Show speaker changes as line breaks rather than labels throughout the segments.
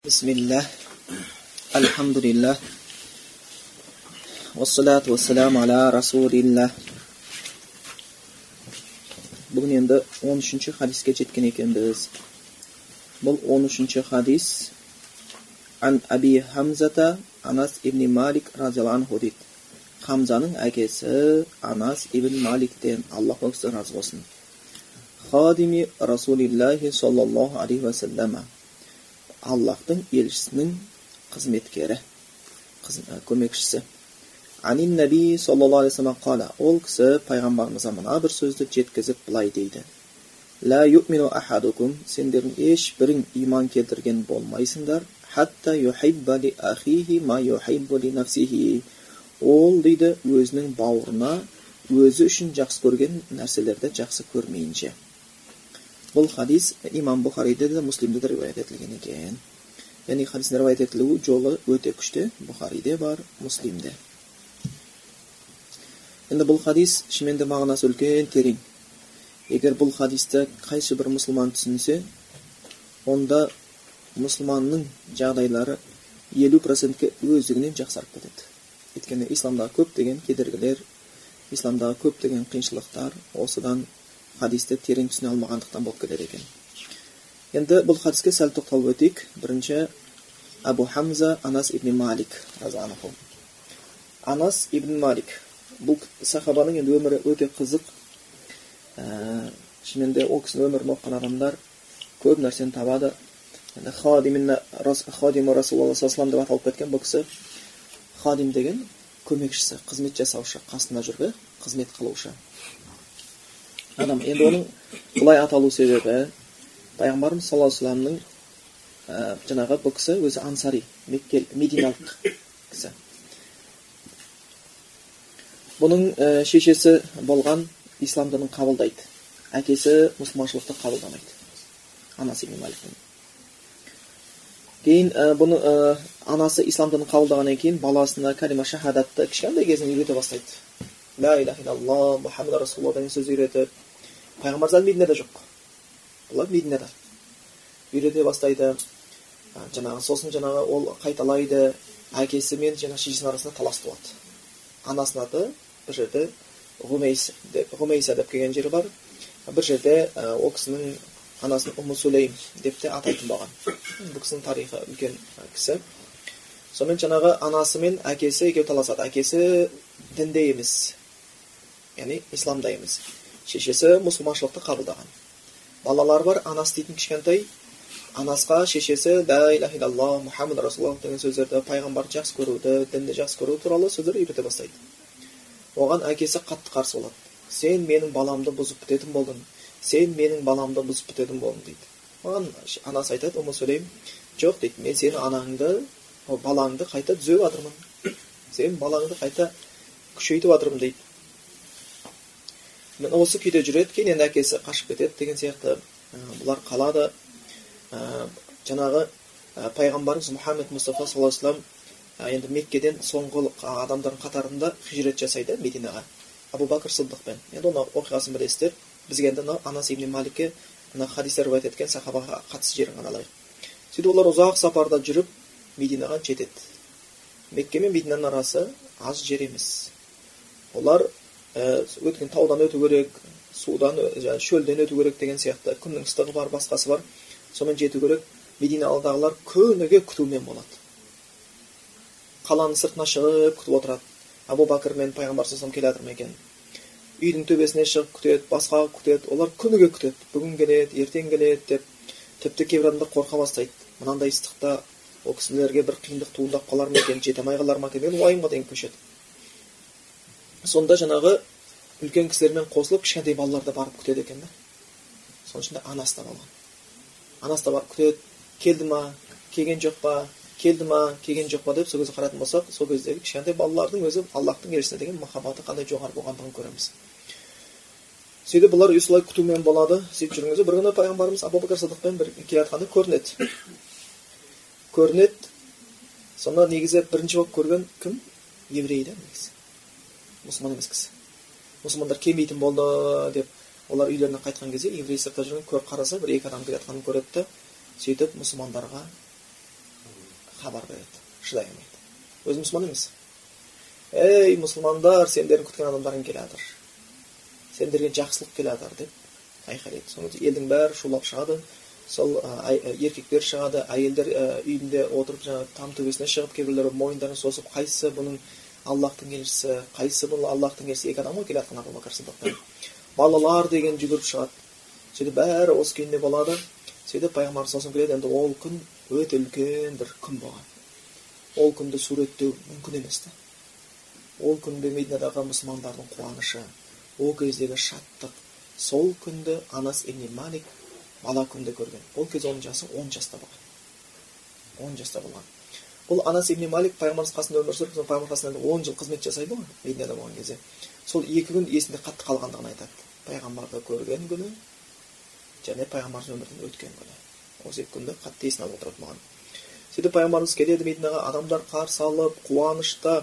Bismillah, alhamdulillah, wassalatu wassalamu ala rasulillah. Bugün yanda 13. hadis hadisga yetgan biz. Bu 13. hadis, An Abi Hamzata Anas ibn Malik radhiyallahu anhu deydi. Hamzaning akasi Anas ibn Malikdan Alloh o'zidan razı olsun. Khadimi rasulillahi sallallahu alayhi va sallam аллахтың елшісінің қызметкері көмекшісі анин наби саллаллаху алейхи қала ол кісі пайғамбарымызға мына бір сөзді жеткізіп былай дейді ла юмину ахадукум сендердің ешбірің иман келтірген болмайсыңдар хатта юхибба ли ахихи ма юхиббу ли нафсихи ол дейді өзінің бауырына өзі үшін жақсы көрген нәрселерді жақсы көрмейінше бұл хадис имам бұхариде де муслимде де риуаят етілген екен. Яғни хадистің риуаят етілу жолы өте күшті. Бұхариде бар муслимде. Енді бұл хадис шынымен де мағынасы үлкен терең. Егер бұл хадисті қайсы бір мұсылман түсінсе онда мұсылманның жағдайлары елу процентке өздігінен жақсарып кетеді. Өйткені исламдағы көптеген кедергілер исламдағы көптеген қиыншылықтар осыдан хадисті терең түсіне алмағандықтан болып кетеді екен. Енді бұл хадиске сәл тоқталып өтейік. Бірінші абу хамза анас ибн малик анас ибн малик. Бұл сахабаның енді өмірі өте қызық. Ә, шынымен де ол кісінің өмірін оқыған адамдар көп нәрсені табады. Енді хадиму расулалла саллаллаху деп аталып кеткен бұл кісі хадим деген көмекшісі қызмет жасаушы қасында жүргі қызмет қылушы. Адам енді оның бұлай аталу себебі пайғамбарымыз саллаллаху алейхи вассаламның жаңағы бұл кісі өзі ансари меккел мединалық кісі бұның ә, шешесі болған ислам дінін қабылдайды әкесі мұсылманшылықты қабылдамайды анасы кейін ә, бұны ә, анасы ислам дінін қабылдағаннан кейін баласына кәлима шахадатты кішкентай кезінен үйрете бастайды ля иляха илlallah мұхаммад расулалла деген сөзді үйретіп пайғамбар зат мединада жоқ олар мединада үйрете бастайды жаңағы сосын жаңағы ол қайталайды әкесі мен жаңағы шешесінің арасында талас туады анасының аты бір жерде ғумейс деп ғумейса деп келген жері бар бір жерде ол кісінің анасын ұмы деп те атайтын болған бұл кісінің тарихы үлкен кісі сонымен жаңағы анасы мен әкесі екеуі таласады әкесі дінде емес яғни исламда емес шешесі мұсылманшылықты қабылдаған. Балалары бар анасы дейтін кішкентай. Анасқа шешесі ля иляха илlallah мұхаммад расулаллах деген сөздерді пайғамбарды жақсы көруді дінді жақсы көру туралы сөздер үйрете бастайды. Оған әкесі қатты қарсы болады. Сен менің баламды бұзып бітетін болдың. Сен менің баламды бұзып бітетін болдың дейді. Оған анасы айтады ұмы сөйлейм жоқ дейді мен сенің анаңды балаңды қайта түзеп жатырмын сен балаңды қайта күшейтіп жатырмын дейді. Осы күйде жүреді кейін енді әкесі қашып кетеді деген сияқты бұлар қалады. Жаңағы пайғамбарымыз мұхаммед мұстафа саллаллаху алейхи вассалам енді меккеден соңғы адамдардың қатарында хижрет жасайды мединаға. Абу бәкір сыдықпен енді оны оқиғасын білесіздер. Бізге енді мынау анас ибн маликке мына хадисте риуаят еткен сахабаға қатысты жерін ғана алайық. Сөйтіп олар ұзақ сапарда жүріп мединаға жетеді. Мекке мен мединаның арасы аз жер емес. Олар өткен таудан өту керек судан шөлден өту керек деген сияқты күннің ыстығы бар басқасы бар сонымен жету керек. Мединалыдағылар күніге күтумен болады. Қаланың сыртына шығып күтіп отырады. Абу бәкір мен пайғамбар саллаллаху келе жатыр ма екен. Үйдің төбесіне шығып күтеді басқа күтеді олар күніге күтеді. Бүгін келеді ертең келеді деп тіпті кейбір адамдар қорқа бастайды. Мынандай ыстықта ол кісілерге бір қиындық туындап қалар ма екен жете алмай қалар ма екен? Деген уайымға дейін көшеді сонда жаңағы үлкен кісілермен қосылып кішкентай балалар да барып күтеді екен да. Соның ішінде анасы да болған. Анасы да барып күтеді. Келді ма? Келген жоқ па? Келді ма? Келген жоқ па деп сол кезде қарайтын болсақ сол кездегі кішкентай балалардың өзі аллахтың елшісіне деген махаббаты қандай жоғары болғандығын көреміз. Сөйтіп бұлар осылай күтумен болады сөйтіп жүрген кезде бір күні пайғамбарымыз абу бәкір сыдықпен бір келе жатқанда көрінеді. Көрінеді. Сонда негізі бірінші болып көрген кім? Еврей да негізі. Мұсылман емес кісі. Мұсылмандар келмейтін болды деп олар үйлеріне қайтқан кезде еврей сыртта жүрген көріп қараса бір екі адам келе жатқанын көреді да сөйтіп мұсылмандарға хабар береді. Шыдай алмайды. Өзі мұсылман емес. Ей мұсылмандар сендердің күткен адамдарың келе жатыр. Сендерге жақсылық келе жатыр деп айқайлайды. Соны елдің бәрі шулап шығады. Сол еркектер шығады. Әйелдер үйінде отырып жаңағы там төбесіне шығып кейбіреулер мойындарын созып қайсысы бұның аллахтың елшісі қайсысы бұл аллахтың елшісі екі адам ғой келе жатқан балалар деген жүгіріп шығады сөйтіп бәрі осы күйінде болады сөйтіп пайғамбар саллаллаху келеді енді ол күн өте үлкен бір күн болған ол күнді суреттеу мүмкін емес та ол күнде мединадағы мұсылмандардың қуанышы ол кездегі шаттық сол күнді анас ибн малик бала күнде көрген ол кезде оның жасы он жаста болған он жаста болған бұл анас ибн малик пайғамбарымыз қасында өмір сүріп пайғамбар қасында он жыл қызмет жасайды ғой мединада болған кезде. Сол екі күн есінде қатты қалғандығын айтады. Пайғамбарды көрген күні және пайғамбарымыз өмірден өткен күні. Осы екі күнді қатты есіне алып отырады маған. Сөйтіп пайғамбарымыз келеді мединаға адамдар қарсы алып қуанышта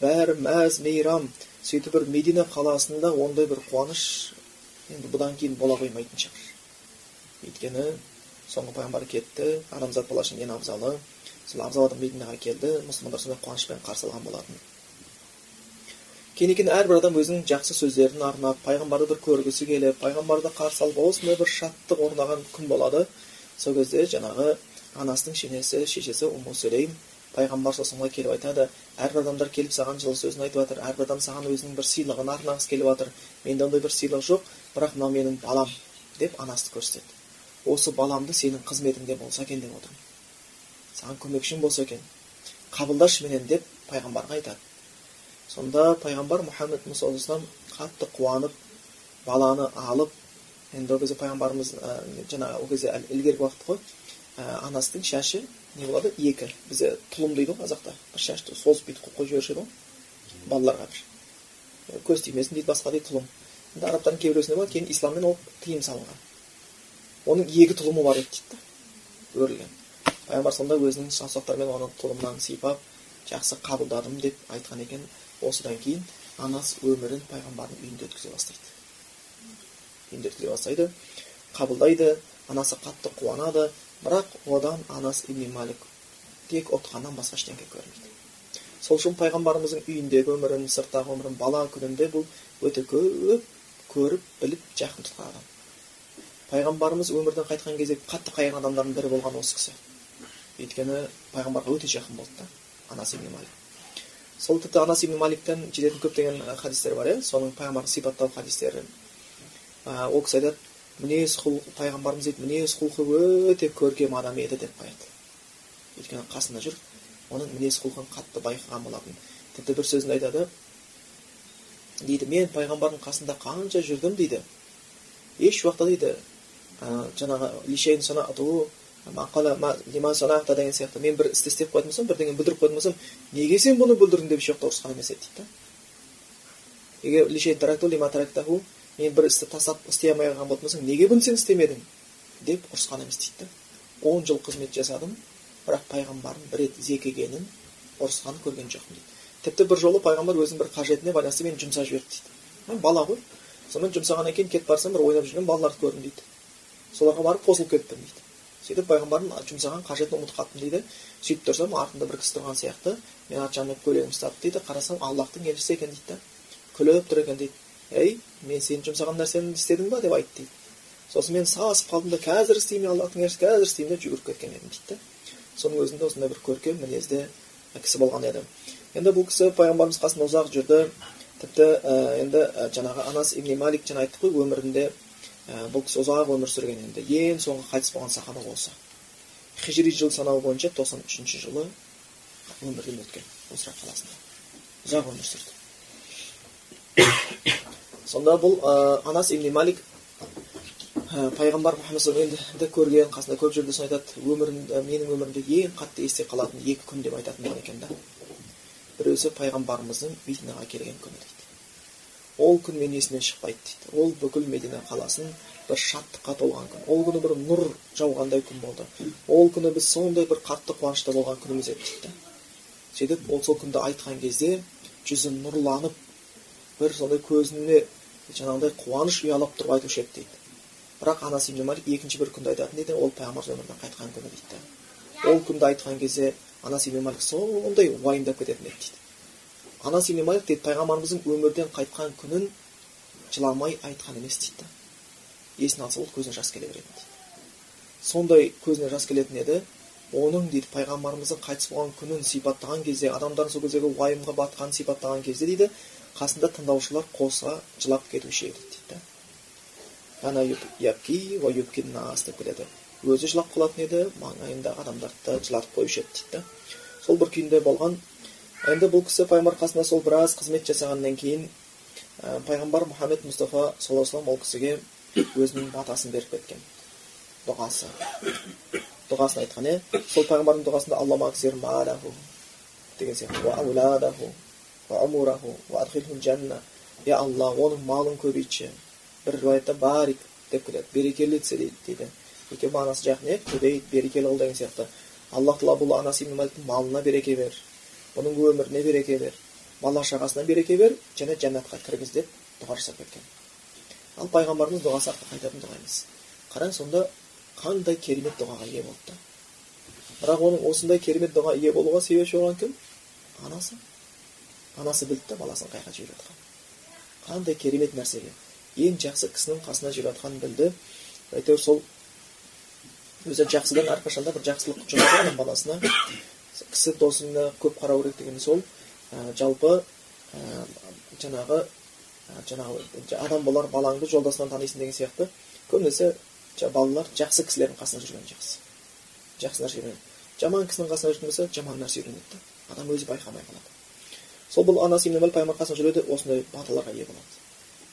бәрі мәз мейрам. Сөйтіп бір медина қаласында ондай бір қуаныш енді бұдан кейін бола қоймайтын шығар. Өйткені соңғы пайғамбар кетті адамзат баласы ең абзалы сол абзал адам мединаға келді мұсылмандар сондай қуанышпен қарсы алған болатын кейін екен әрбір адам өзінің жақсы сөздерін арнап пайғамбарды бір көргісі келіп пайғамбарды қарсы алып осындай бір шаттық орнаған күн болады сол кезде жаңағы анасының шенесі шешесі уму сүлейм пайғамбар сосын келіп айтады әрбір адамдар келіп саған жылы сөзін айтып жатыр әрбір адам саған өзінің бір сыйлығын арнағысы келіп жатыр менде ондай бір сыйлық жоқ бірақ мынау менің балам деп анасын көрсетеді осы баламды сенің қызметіңде болса екен деп отырмын саған көмекшің болса екен. Қабылдашы менен деп пайғамбарға айтады. Сонда пайғамбар мұхаммед мұсаллам қатты қуанып баланы алып енді ол кезде пайғамбарымыз ә, жаңағы ол кезде ілгергі уақыт қой ә, анасының шашы не болады? Екі. Бізде тұлым дейді ғой қазақта. Бір шашты созып бүйтіп қойып жіберуші еді ғой. Балаларға бір. Көз тимесін дейді басқа дейді тұлым. Енді арабтардың кейбіреусінде бар кейін исламмен ол тыйым салынған. Оның екі тұлымы бар еді дейді да өрілген. Пайғамбар сонда өзінің саусақтарымен оны тұлымынан сипап жақсы қабылдадым деп айтқан екен осыдан кейін анасы өмірін пайғамбардың үйінде өткізе бастайды үйінде өткізе бастайды қабылдайды анасы қатты қуанады бірақ одан анасы ибн малик тек ұтқаннан басқа ештеңе көрмейді сол үшін пайғамбарымыздың үйіндегі өмірін сырттағы өмірін бала күнінде бұл өте көп көріп біліп жақын тұтқан адам пайғамбарымыз өмірден қайтқан кезде қатты қайған адамдардың бірі болған осы кісі өйткені пайғамбарға өте жақын болды да анасы ибн малик. Сол тіпті анас ибн маликтен жететін көптеген хадистер бар иә. Соның пайғамбарды сипаттау хадистері. Ол кісі айтады мінез құлық пайғамбарымыз дейді мінез құлқы өте көркем адам еді деп қояды. Өйткені қасында жүріп оның мінез құлқын қатты байқаған болатын. Тіпті бір сөзінде айтады дейді мен пайғамбардың қасында қанша жүрдім дейді. Еш уақытта дейді. Жаңағы лишейн санату саната деген сияқты мен бір істі істеп қоятын болсам бірдеңені бүлдіріп қоятын болсам неге сен бұны бүлдірдің деп еш ұрысқан емес еді дейді да мен бір істі тастап істей алмай қалған болатын болсам неге бұны сен істемедің деп ұрысқан емес дейді да он жыл қызмет жасадым бірақ пайғамбардың бір рет зекігенін ұрысқанын көрген жоқпын дейді тіпті бір жолы пайғамбар өзінің бір қажетіне байланысты мені жұмсап жіберді дейді бала ғой сонымен жұмсағаннан кейін кетіп барсам бір ойнап жүрген балаларды көрдім дейді соларға барып қосылып кеттім дейді сөйтіп пайғамбардың жұмсаған қажетін ұмытып қалыппын дейді. Сөйтіп тұрсам артында бір кісі тұрған сияқты. Мен арт жағымнан көйлегімді ұстап дейді. Қарасам аллахтың елшісі екен дейді да. Күліп тұр екен дейді. Ей мен сен жұмсаған нәрсені істедің ба? деп айтты дейді. Сосын мен сасып қалдым да қазір істеймін аллахтың елшісі қазір істеймін деп жүгіріп кеткен едім дейді да. Соның өзінде осындай бір көркем мінезді кісі болған еді енді бұл кісі пайғамбарымыз қасында ұзақ жүрді. Тіпті енді жаңағы анас ибн малик жаңа айттық қой өмірінде бұл кісі ұзақ өмір сүрген енді. Ең соңғы қайтыс болған сахаба осы. Хижри жыл санау бойынша тоқсан үшінші жылы өмірден өткен осырақ қаласында. Ұзақ өмір сүрді. Сонда бұл ә, анас ибн малик ә, пайғамбар мұхаммад енді көрген қасында көп жүрді сосын айтады. Өмірімде менің өмірімде ең қатты есте қалатын екі күн деп айтатын болған екен да. Біреусі пайғамбарымыздың мединаға келген күні. Ол күн менің есімнен шықпайды дейді. Ол бүкіл медина қаласын бір шаттыққа толған күн ол күні бір нұр жауғандай күн болды. Ол күні біз сондай бір қатты қуанышта болған күніміз еді дейді. Сөйтіп ол сол күнді айтқан кезде жүзі нұрланып бір сондай көзіне жаңағыдай қуаныш ұялап тұрып айтушы еді дейді. Бірақ анасы ибн малик екінші бір күнді айтатын дейді ол пайғамбар өмірден қайтқан күні дейді. Ол күнді айтқан кезде анас ибн малик сондай уайымдап кететін еді дейді. Анас ибн малик дейді пайғамбарымыздың өмірден қайтқан күнін жыламай айтқан емес дейді. Есіне алса ол көзіне жас келе беретін дейді. Сондай көзіне жас келетін еді. Оның дейді пайғамбарымыздың қайтыс болған күнін сипаттаған кезде адамдардың сол кездегі уайымға батқанын сипаттаған кезде дейді қасында тыңдаушылар қоса жылап кетуші еді дейді. Деп келеді. Өзі жылап қалатын еді маңайындағы адамдарды да жылатып қоюшы еді дейді. Сол бір күйінде болған енді бұл кісі пайғамбар қасында сол біраз қызмет жасағаннан кейін ә, пайғамбар мұхаммед мұстафа саллаллаху алейhi ол кісіге өзінің батасын беріп кеткен дұғасы дұғасын айтқан иә сол пайғамбардың дұғасында аллама деген сияқты я алла оның малын көбейтші бір риуаятта барик деп келеді берекелі етсе дейді дейді екеуі мағынасы жақын иә көбейт берекелі қыл деген сияқты аллах тағала бұл маликтің малына береке бер бұның өміріне береке бер бала шағасына береке бер және жәннатқа кіргіз деп дұға жасап кеткен ал пайғамбарымыз дұғасы арқылы қайтатын дұға емес қараң сонда қандай керемет дұғаға ие болыпты бірақ оның осындай керемет дұға ие болуға себепші болған кім анасы анасы білді да баласын қай жаққа жіберіп жатқанын қандай керемет нәрсеге ең жақсы кісінің қасына жүріп жатқанын білді әйтеуір сол өзі жақсыдан әрқашанда бір жақсылық жұмады адам баласына кісі досыңа көп қарау керек деген сол. Ә, жалпы ә, жаңағы ә, жаңағы адам болар балаңды жолдасынан танисың деген сияқты. Көбінесе балалар жақсы кісілердің қасында жүрген жақсы. Жақсы нәрсе үйренеді. Жаман кісінің қасында жүрген болса жаман нәрсе үйренеді. Да адам өзі байқамай қалады. Сол бұл анасы ибн пайғамбар қасында жүреді осындай баталарға ие болады.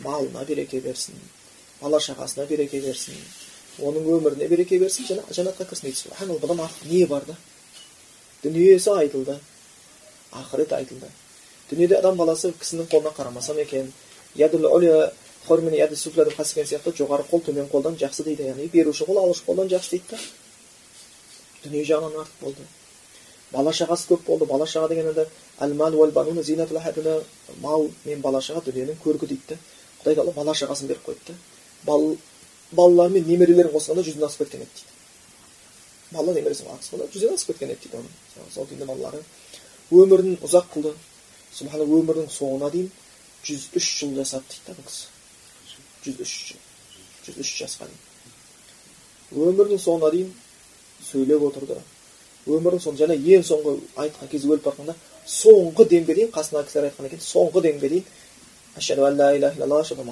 Малына береке берсін бала шағасына береке берсін оның өміріне береке берсін және жәннатқа кірсін дейді. Бұдан артық не бар да? Дүниесі айтылды ақырет айтылды дүниеде адам баласы кісінің қолына қарамасам екен сияқты жоғары қол төмен қолдан жақсы дейді яғни беруші қол алушы қолдан жақсы дейді да дүние жағынан артық болды бала шағасы көп болды бала шаға деген мал мен бала шаға дүниенің көркі дейді да құдай тағала бала шағасын беріп қойды да бал, балалары мен немерелерін қосқанда жүзден асып кеткен еді дейді балла немересі қосқанда жүзден асып кеткен еді дейді оның сол күйінде балалары өмірін ұзақ қылды субхана өмірінің соңына дейін жүз үш жыл жасады дейді да бұл кісі жүз үш жыл жүз үш жасқа дейін өмірінің соңына дейін сөйлеп отырды өмірінің соңы және ең соңғы айтқан кезде өліп бара соңғы демге дейін қасындағы кісілер айтқан екен соңғы демге дейін ашаду ла илlalloh ашаду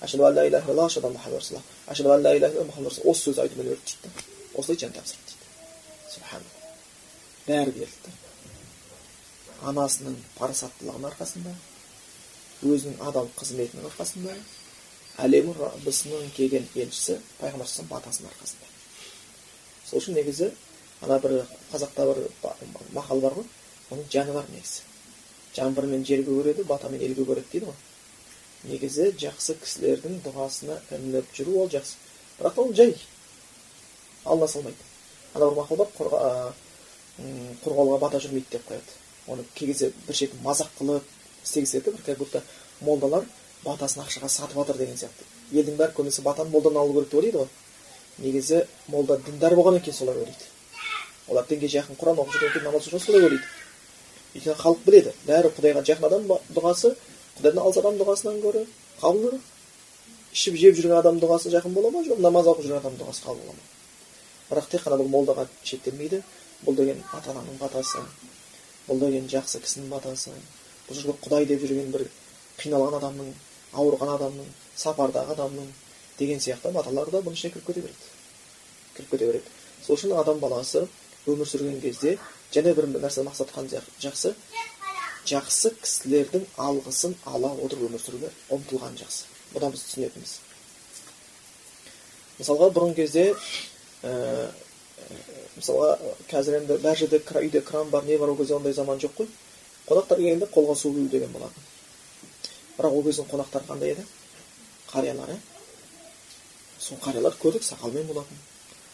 ашаду илlalloh ашаду ашаду осы сөзді айтумен өлді дейді осылай жан тапсырды дейді субхан бәрі берілді анасының парасаттылығының арқасында өзінің адал қызметінің арқасында әлемнің раббысының келген елшісі пайғамбар батасының арқасында. Сол үшін негізі ана бір қазақта бір мақал бар ғой оның жаны бар негізі. Жаңбырмен жерге көреді батамен елге көреді дейді ғой. Негізі жақсы кісілердің дұғасына ілініп жүру ол жақсы. бірақ ол жай. Алла салмайды ана бір мақал бар қорғауға бата жүрмейді деп қояды. Оны кей кезде бір шетін мазақ қылып істегісі келеді бір как будто молдалар батасын ақшаға сатып жатыр деген сияқты. Елдің бәрі көбінесе батаны молдадан алу керек деп ойлайды ғой. Негізі молда діндар болғаннан кейін солай ойлайды. Олар дінге жақын құран оқып жүргеннен кейін намаз солай ойлайды. Өйткені халық біледі. Бәрі құдайға жақын адам дұғасы құдайдан алыс адам дұғасынан гөрі қабылдырақ ішіп жеп жүрген адам дұғасы жақын бола ма жоқ намаз оқып жүрген адам дұғасы қабыл бола ма? Бірақ тек қана бұл молдаға шектелмейді. Бұл деген ата ананың батасы бұл деген жақсы кісінің батасы. Бұл жерде құдай деп жүрген бір қиналған адамның ауырған адамның сапардағы адамның деген сияқты баталар да бұның ішіне кіріп кете береді. Кіріп кете береді. Сол үшін адам баласы өмір сүрген кезде және бір нәрсе мақсат қылған жақсы жақсы кісілердің алғысын ала отырып өмір сүруге ұмтылған жақсы. Бұдан біз түсінетініміз мысалға бұрынғы кезде ә, мысалға қазір енді бар жерде үйде кран бар не бар ол кезде ондай заман жоқ қой қонақтар келгенде қолға су құю деген болатын бірақ ол кездің қонақтары қандай еді қариялар иә сол қарияларды көрдік сақалмен болатын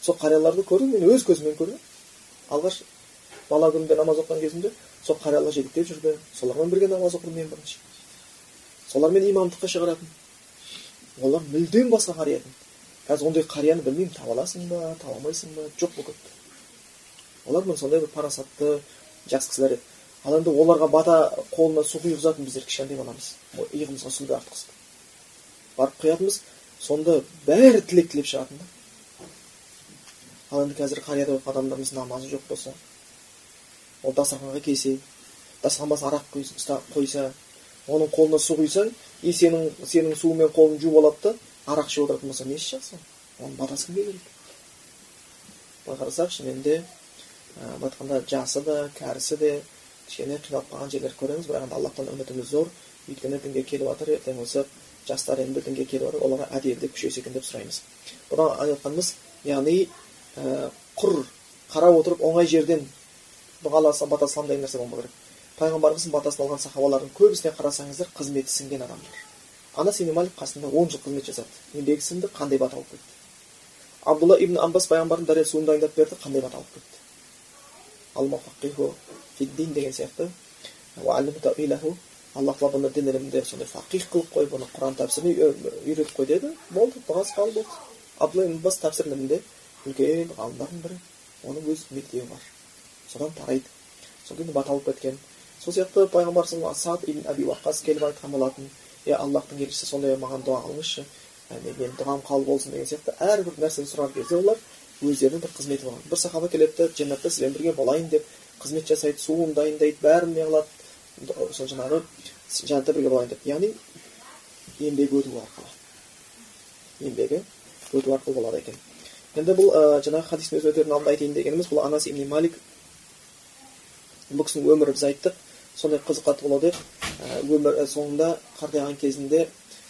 сол қарияларды көрдім мен өз көзіммен көрдім алғаш бала күнімде намаз оқыған кезімде сол қариялар жетектеп жүрді солармен бірге намаз оқыдым мен бірінші солармен имамдыққа шығаратын олар мүлдем басқа қария қазір ондай қарияны білмеймін таба аласың ба таба алмайсың ба жоқ болып кетті олар міне сондай бір парасатты жақсы кісілер еді ал енді оларға бата қолына су құйып ұзатын біздер кішкентай баламыз иығымызға суды артқызып барып құятынбыз сонда бәрі тілек тілеп шығатын да ал енді қазір қарияда оқып адамдарымыз намазы жоқ болса ол дастарханға келсе дастархан басына арақ қойса оның қолына су құйсаң и сенің сенің суыңмен қолың жуып алады да арақ ішіп отыратын болса несі жақсы оның батасы кімге керек былай қарасақ шынымен де былай айтқанда жасы да кәрісі де кішкене қиналып қалған жерлер көреміз. Бірақ енді аллахтан үмітіміз зор. Өйткені дінге келіп жатыр ертең осы жастар енді дінге келіп жатыр оларға әдейілдеп күшейсе екен деп сұраймыз. Бұдан айтқанымыз яғни құр қарап отырып оңай жерден дұғаласа бата деген нәрсе болмау керек. Пайғамбарымыздың батасын алған сахабалардың көбісіне қарасаңыздар қызметі сіңген адамдар. Ибн малик қасында он жыл қызмет жасады. Еңбегі сіңді қандай бата алып кетті? Абдулла ибн аббас пайғамбардың дария суын дайындап берді қандай бата алып кетті? Деген сияқты. Алла тағала бұны дін ілімінде сондай фақих қылып қойып бұны құран тәпсіріне үйретіп қой деді. Болды дұғасы қабыл болды. Абдулла ибн аббас тәпсір ілімінде үлкен ғалымдардың бірі. Оның өз мектебі бар. Содан тарайды. Сол кезде бата алып кеткен. Сол сияқты пайғамбар саад ибн әби уақас келіп айтқан болатын. Е аллахтың елшісі сондай маған дұға қылыңызшы мен дұғам қабыл болсын деген сияқты әрбір нәрсені сұраған кезде олар өздерінің бір қызметі болған бір сахаба келеді жәннатта сізбен бірге болайын деп қызмет жасайды суын дайындайды бәрін не қылады сол жаңағы жәннатта бірге болайын деп яғни еңбегі өту арқылы еңбегі өту арқылы болады екен енді бұл ә, жаңағы хадистің өзі өтердің алдында айтайын дегеніміз бұл анас ибн малик бұл кісінің өмірі біз айттық сондай қызыққа болады ә, өмір соңында қартайған кезінде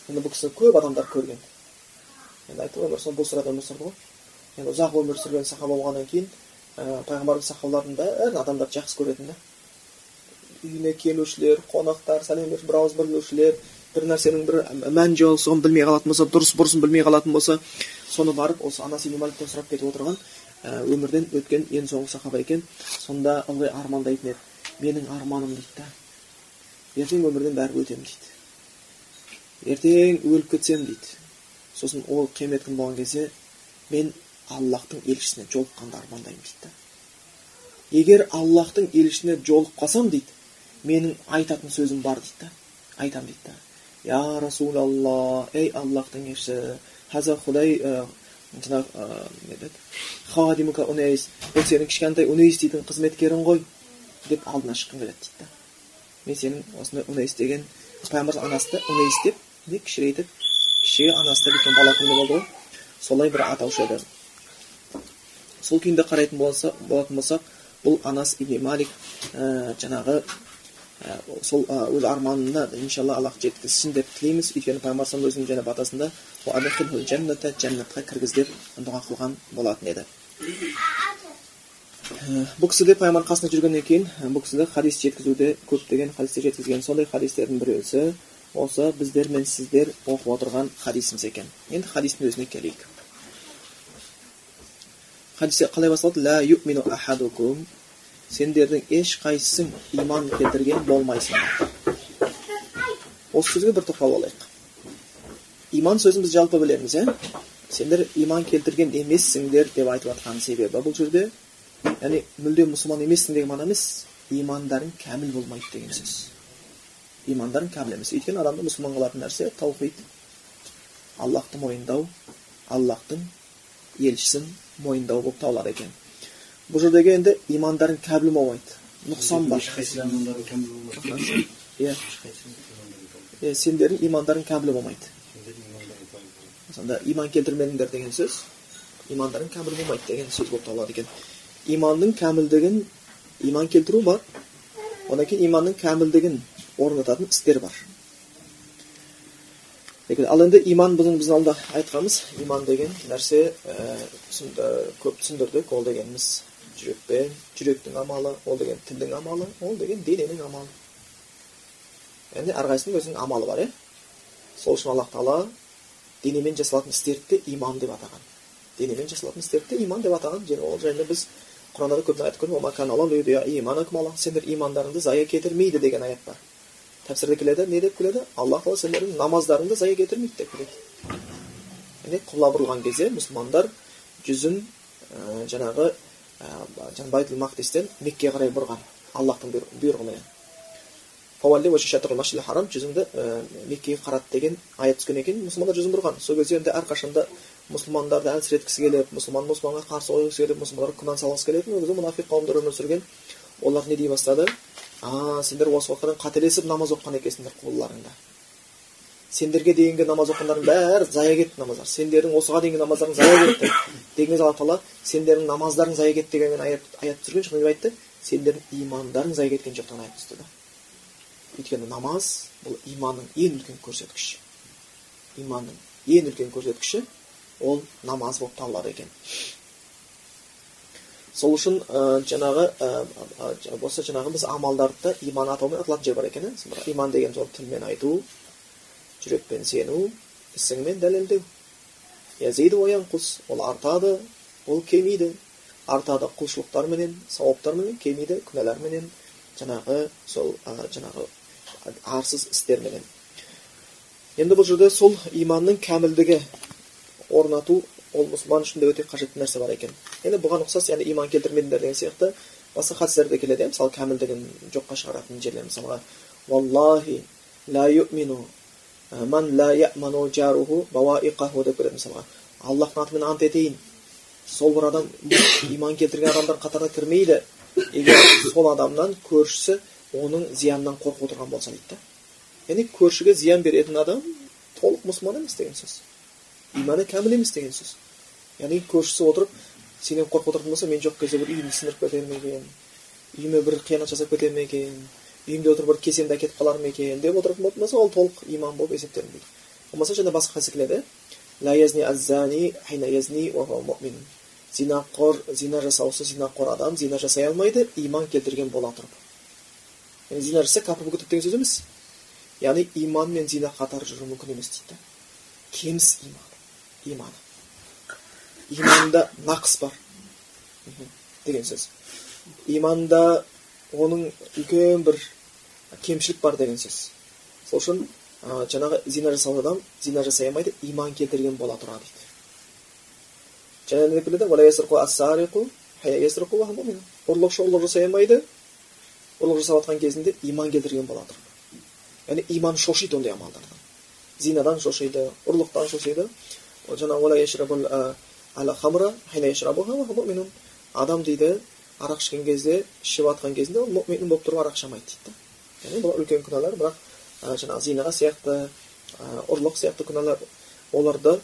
енді бұл кісіні көп адамдар көрген. Енді айттық өмір соңы өмір сүрді ғой. Енді ұзақ өмір сүрген сахаба болғаннан кейін ә, пайғамбардың сахабалардың бәрін адамдар жақсы көретін да. Үйіне келушілер қонақтар сәлем беріп бір ауыз білушілер бір нәрсенің бір мән жолы соны білмей қалатын болса дұрыс бұрысын білмей қалатын болса соны барып осы анас маликтен сұрап кетіп отырған ә, өмірден өткен ең соңғы сахаба екен. Сонда ылғи армандайтын еді. Менің арманым дейді да ертең өмірден бәрібір өтемін дейді ертең өліп кетсем дейді сосын ол қиямет күні болған кезде мен аллахтың елшісіне жолыққанды армандаймын дейді да егер аллахтың елшісіне жолығып қалсам дейді менің айтатын сөзім бар дейді да айтамын дейді да я расулалла ей аллахтың елшісі хаза құдай жаңағы не унейс бұл сенің кішкентай унейс дейтін қызметкерің ғой деп алдына шыққым келеді дейді да мен сенің осындай унейс деген пайғамбар анасы унейс деп не кішірейтіп кіші анасы дейтін бала күнде болды ғой солай бір атаушы еді сол күйінде қарайтын болса болатын болсақ бұл анас ибн малик ә, жаңағы ә, сол өз арманына иншалла аллах жеткізсін деп тілейміз өйткені пайғамбар өзінің және батасында жәннатқа кіргіз деп дұға қылған болатын еді бұл кісі де пайғамбар қасында жүргеннен кейін бұл кісі хадис жеткізуде көптеген хадистер жеткізген. Сондай хадистердің біреусі осы біздер мен сіздер оқып отырған хадисіміз екен. Енді хадистің өзіне келейік. Хадисте қалай басталады? Ла юмину ахадукум сендердің ешқайсысың иман келтірген болмайсыңдар осы сөзге бір тоқталып алайық. Иман сөзін біз жалпы білеміз иә сендер иман келтірген емессіңдер деп айтып жатқан себебі бұл жерде яғни мүлде мұсылман емессің деген мағына емес имандарың кәміл болмайды деген сөз имандарың кәміл емес өйткені адамды мұсылман қылатын нәрсе таухид аллахты мойындау аллахтың елшісін мойындау болып табылады екен бұл жердегі енді имандарың кәміл болмайды нұқсан бар иә иә сендердің имандарың кәміл болмайды сонда иман келтірмедіңдер деген сөз имандарың кәміл болмайды деген сөз болып табылады екен иманның кәмілдігін иман келтіру бар одан кейін иманның кәмілдігін орнататын істер бар ал енді иман біздің біздің алдында айтқанымыз иман деген нәрсе ә, көп түсіндірдік ол дегеніміз жүрекпен жүректің амалы ол деген тілдің амалы ол деген дененің амалы яғни әрқайсысының өзінің амалы бар иә сол үшін аллах тағала денемен жасалатын істерді де иман деп атаған денемен жасалатын істерді де иман деп атаған және ол жайында біз құранда да көп аят көріп сендер имандарыңды зая кетірмейді деген аят бар тәпсірде келеді не деп келеді аллах тағала сендердің намаздарыңды зая кетірмейді деп келеді яғни құбла бұрылған кезде мұсылмандар жүзін ә, жаңағы жаңағы байтул мақдистен меккеге қарай бұрған аллахтың бұйрығыменен жүзіңді меккеге қарат деген аят түскен екен мұсылмандар жүзін бұрған сол кезде енді әрқашанда мұсылмандарды әлсіреткісі келіп мұсылман мұсылманға қарсы қойғысы келіп мұсылмандарға күмән салғысы келетін ол кезде мұнафиқ қауымдар өмір сүрген. Олар не дей бастады? А сендер осы уақытқа қателесіп намаз оқыған екенсіңдер құбылаларыңда сендерге дейінгі намаз оқығандарың бәрі зая кетті намаздар. Сендердің осыған дейінгі намаздарың зая кетті. Деген кезде алла тағала сендердің намаздарың зая кетті деген аят аят түсірген не айтты. Сендердің имандарың зая кеткен жоқ деген аят түсті да өйткені намаз бұл иманның ең үлкен көрсеткіші. Иманның ең үлкен көрсеткіші ол намаз болып табылады екен. Сол үшін ә, жаңағы ә, жаңағы біз амалдарды иман атаумен аталатын жер бар екен иә? Иман деген сол тілмен айту жүрекпен сену ісіңмен дәлелдеу. Язиду құс ол артады ол кемиді артады құлшылықтарменен сауаптарменен кемиді күнәларменен жаңағы сол ә, жаңағы арсыз істерменен. Енді бұл жерде сол иманның кәмілдігі орнату ол мұсылман үшін де өте қажетті нәрсе бар екен. Енді бұған ұқсас яғни иман келтірмедіңдер деген сияқты басқа хадистерде келеді иә мысалы кәмілдігін жоққа шығаратын жерлер мысалға уаллахи ла юмину ман ла яману жаруху бауаиқаху деп келеді мысалға. Аллахтың атымен ант етейін. Сол бір адам иман келтірген адамдар қатарына кірмейді. Егер сол адамнан көршісі оның зиянынан қорқып отырған болса дейді да. Яғни көршіге зиян беретін адам толық мұсылман емес деген сөз. Иманы кәміл емес деген сөз яғни көршісі отырып сенен қорқып отыратын болса мен жоқ кезде бір үйімді сындырып кетер ме екен үйіме бір қиянат жасап кетер ме екен үйімде отырып бір кесемді әкетіп қалар ма екен деп отыратын болатын болса ол толық иман болып есептелінбейді болмаса және басқа келеді зинақор зина жасаушы зинақор адам зина жасай алмайды иман келтірген бола тұрып яғни зина жасаса кәпір болып кетеді деген сөз емес яғни иман мен зина қатар жүру мүмкін емес дейді кеміс иман иманы иманында нақыс бар деген сөз иманда оның үлкен бір кемшілік бар деген сөз сол үшін ә, жаңағы зина жасаған адам зина жасай алмайды иман келтірген бола тұра дейді және ұрлықшы ұрлық жасай алмайды ұрлық жасап жатқан кезінде иман келтірген бола тұрып яғни иман шошиды ондай амалдардан зинадан шошиды ұрлықтан шошиды жаңағы адам дейді арақ ішкен кезде ішіп жатқан кезінде ол мүмин болып тұрып арақ ішамайды дейді да. Яғни бұл үлкен күнәлар бірақ жаңағы зинаға сияқты ұрлық сияқты күнәлар оларды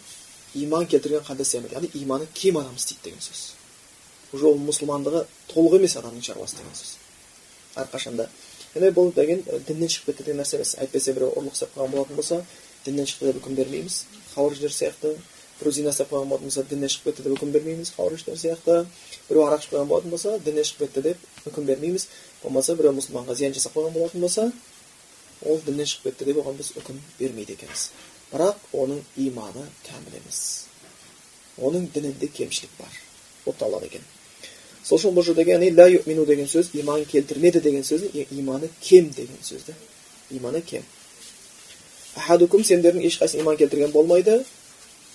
иман келтірген істемейді яғни иманы кем адам істейді деген сөз. Уже ол мұсылмандығы толық емес адамның шаруасы деген сөз. Әрқашанда. Яғни бұл деген діннен шығып кетті деген нәрсе емес. Әйтпесе біреу ұрлық істеп қалған болатын болса діннен шықты деп үкім бермейміз. Хауриштер сияқты біреу зина істеп қойған болатын болса діннен шығып кетті деп үкім бермейміз хауриштер сияқты біреу арақ ішіп қойған болатын болса діннен шығып кетті деп үкім бермейміз болмаса біреу мұсылманға зиян жасап қойған болатын болса ол діннен шығып кетті деп оған біз үкім бермейді екенбіз бірақ оның иманы кәміл емес оның дінінде кемшілік бар болып табылады екен сол үшін бұл жердегі яғни ля юмину деген сөз иман келтірмеді деген сөз иманы кем деген сөз да иманы кем сендердің ешқайсысы иман келтірген болмайды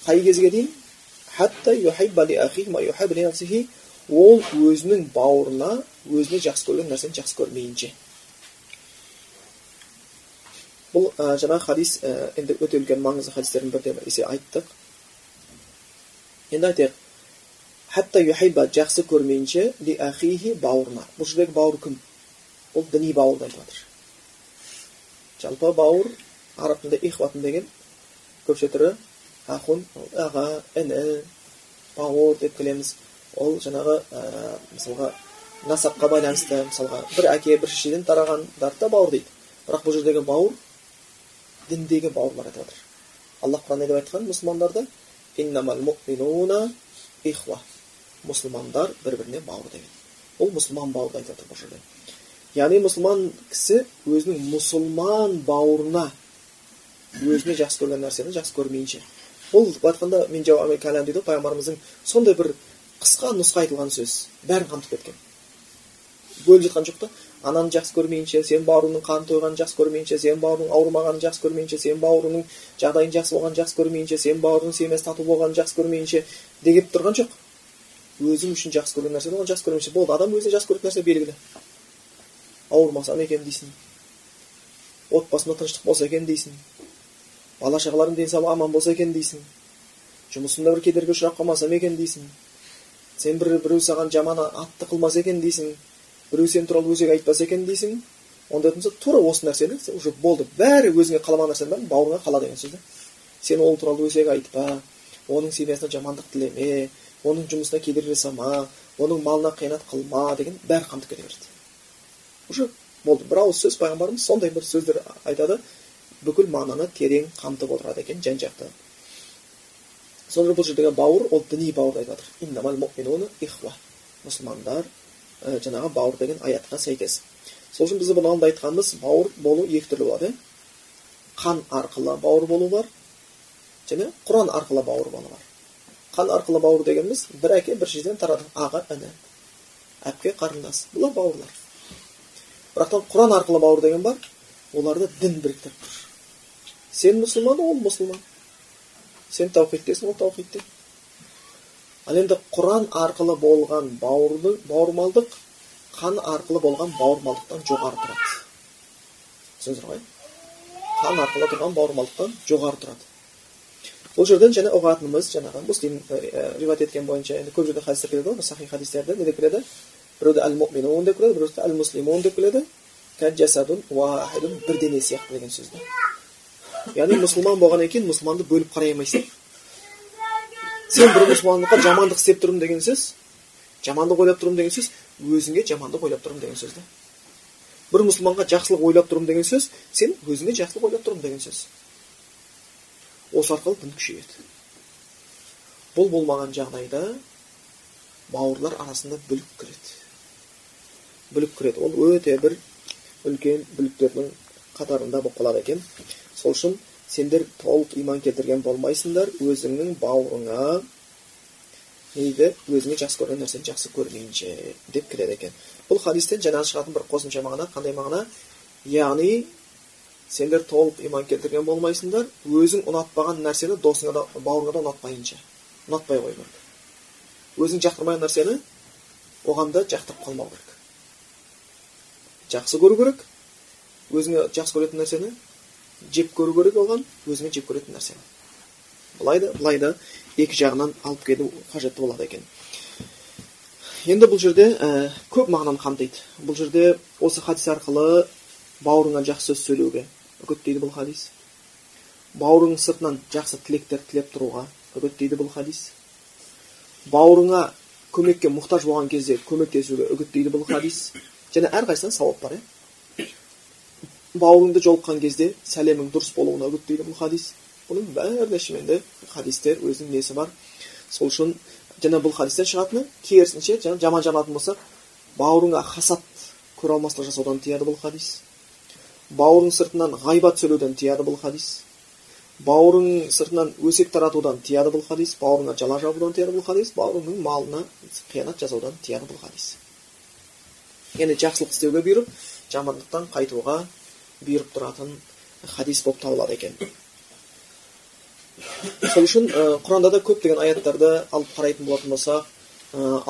қай кезге дейін ол өзінің бауырына өзіне жақсы көрген нәрсені жақсы көрмейінше бұл ә, жаңағы хадис ә, енді өте үлкен маңызды хадистердің бірі есе айттық енді айтайық хатта юхайба жақсы көрмейінше ли ахихи бауырына бұл жердегі бауыр кім бұл діни бауырды айтып жатыр жалпы бауыр араб тілінде ихватын деген көпше түрі ахун аға іні бауыр деп келеміз ол жаңағы ә, мысалға насапқа байланысты мысалға бір әке бір шешеден тарағандар да бауыр дейді бірақ бұл жердегі бауыр діндегі бауырлар айтып жатыр аллах құран не деп айтқан мұсылмандарды мұсылмандар бір біріне бауыр деген ол мұсылман бауырды айтып жатыр бұл жерде яғни мұсылман кісі өзінің мұсылман бауырына өзіне жақсы көрген нәрсені жақсы көрмейінше бұл айтқанда мен кәләм дейді ғой пайғамбарымыздың сондай бір қысқа нұсқа айтылған сөз. Бәрін қамтып кеткен. Бөліп жатқан жоқ та. Ананы жақсы көрмейінше сен бауырыңның қанын тойғанын жақсы көрмейінше сен бауырың ауырмағанын жақсы көрмейінше сен бауырыңның жағдайың жақсы болғанын жақсы көрмейінше сен бауырыңның семьясы тату болғанын жақсы көрмейінше деп тұрған жоқ. Өзің үшін жақсы көрген нәрсені оған жақсы көрмесе болды. Адам өзіне жақсы көретін нәрсе белгілі. Ауырмасам екен дейсің. Отбасымда тыныштық болса екен дейсің. Бала шағаларым денсаулығы аман болса екен дейсің. Жұмысымда бір кедергі ұшырап қалмасам екен дейсің. Сен бір біреу саған жаман атты қылмаса екен дейсің. Біреу сен туралы өсек айтпаса екен дейсің. Онда болса тура осы нәрсені уже болды. Бәрі өзіңе қаламаған нәрсенің бәрін бауырыңа қала деген сөз сен ол туралы өсек айтпа оның семьясына жамандық тілеме оның жұмысына кедергі жасама оның малына қиянат қылма деген бәрі қамтып кете береді уже болды. Бір ауыз сөз пайғамбарымыз сондай бір сөздер айтады. Бүкіл мағынаны терең қамтып отырады екен жан жақты сонда бұл жердегі бауыр ол діни бауырды айтып жатыр мұсылмандар ә, жаңағы бауыр деген аятқа сәйкес сол үшін біз бұнда айтқанымыз бауыр болу екі түрлі болады қан арқылы бауыр болу бар және құран арқылы бауыр болу бар қан арқылы бауыр дегеніміз бір әке бір шешеден тарады аға іні әпке қарындас бұлар бауырлар бірақтан құран арқылы бауыр деген бар оларды дін біріктіріп тұр сен мұсылман ол мұсылман сен таухидтесің ол таухидте ал енді құран арқылы болған бауырды бауырмалдық қан арқылы болған бауырмалдықтан жоғары тұрады түсіндіңіздер ғой қан арқылы тұрған бауырмалдықтан жоғары тұрады бұл жерден және ұғатынымыз жаңағы муслим риуаят еткен бойынша енді көп жерде хадистер келеді ғой сахи хадистерде не деп келеді біреуде әл муминун деп келеді біреуде әл муслимун деп келеді бір дене сияқты деген сөз яғни мұсылман болғаннан кейін мұсылманды бөліп қарай алмайсың сен бір мұсылмандыққа жамандық істеп тұрмын деген сөз жамандық ойлап тұрмын деген сөз өзіңе жамандық ойлап тұрмын деген сөз да бір мұсылманға жақсылық ойлап тұрмын деген сөз сен өзіңе жақсылық ойлап тұрмын деген сөз осы арқылы дін күшейеді бұл болмаған жағдайда бауырлар арасында бүлік кіреді бүлік кіреді ол өте бір үлкен бүліктердің қатарында болып қалады екен сол үшін сендер толық иман келтірген болмайсыңдар өзіңнің бауырыңа не дейді өзіңе жақсы көрген нәрсені жақсы көрмейінше деп кіреді екен. Бұл хадистен жаңағы шығатын бір қосымша мағына қандай мағына? Яғни сендер толық иман келтірген болмайсыңдар өзің ұнатпаған нәрсені досыңа да бауырыңа да ұнатпайынша. Ұнатпай қою өзің жақтырмаған нәрсені оған да жақтырып қалмау керек. Жақсы көру керек. Өзіңе жақсы көретін нәрсені жеп көру керек оған өзіңе жеп көретін нәрсені былай да былай да екі жағынан алып келу қажетті болады екен енді бұл жерде ә, көп мағынаны қамтиды бұл жерде осы хадис арқылы бауырыңа жақсы сөз сөйлеуге үгіттейді бұл хадис бауырыңның сыртынан жақсы тілектер тілеп тұруға үгіттейді бұл хадис бауырыңа көмекке мұқтаж болған кезде көмектесуге үгіттейді бұл хадис және әрқайсысынан сауап бар иә бауырыңды жолыққан кезде сәлемің дұрыс болуына үгіттейді бұл хадис бұның бәріне шынымен хадистер өзінің несі бар сол үшін жаңа бұл хадистен шығатыны керісінше жаңа жаман жанатын болсақ бауырыңа хасат көре алмастық жасаудан тыяды бұл хадис бауырың сыртынан ғайбат сөйлеуден тыяды бұл хадис бауырың сыртынан өсек таратудан тыяды бұл хадис бауырыңа жала жабудан тыяды бұл хадис бауырыңның малына қиянат жасаудан тыяды бұл хадис яғни жақсылық істеуге бұйырып жамандықтан қайтуға бұйырып тұратын хадис болып табылады екен сол үшін құранда да көптеген аяттарды алып қарайтын болатын болсақ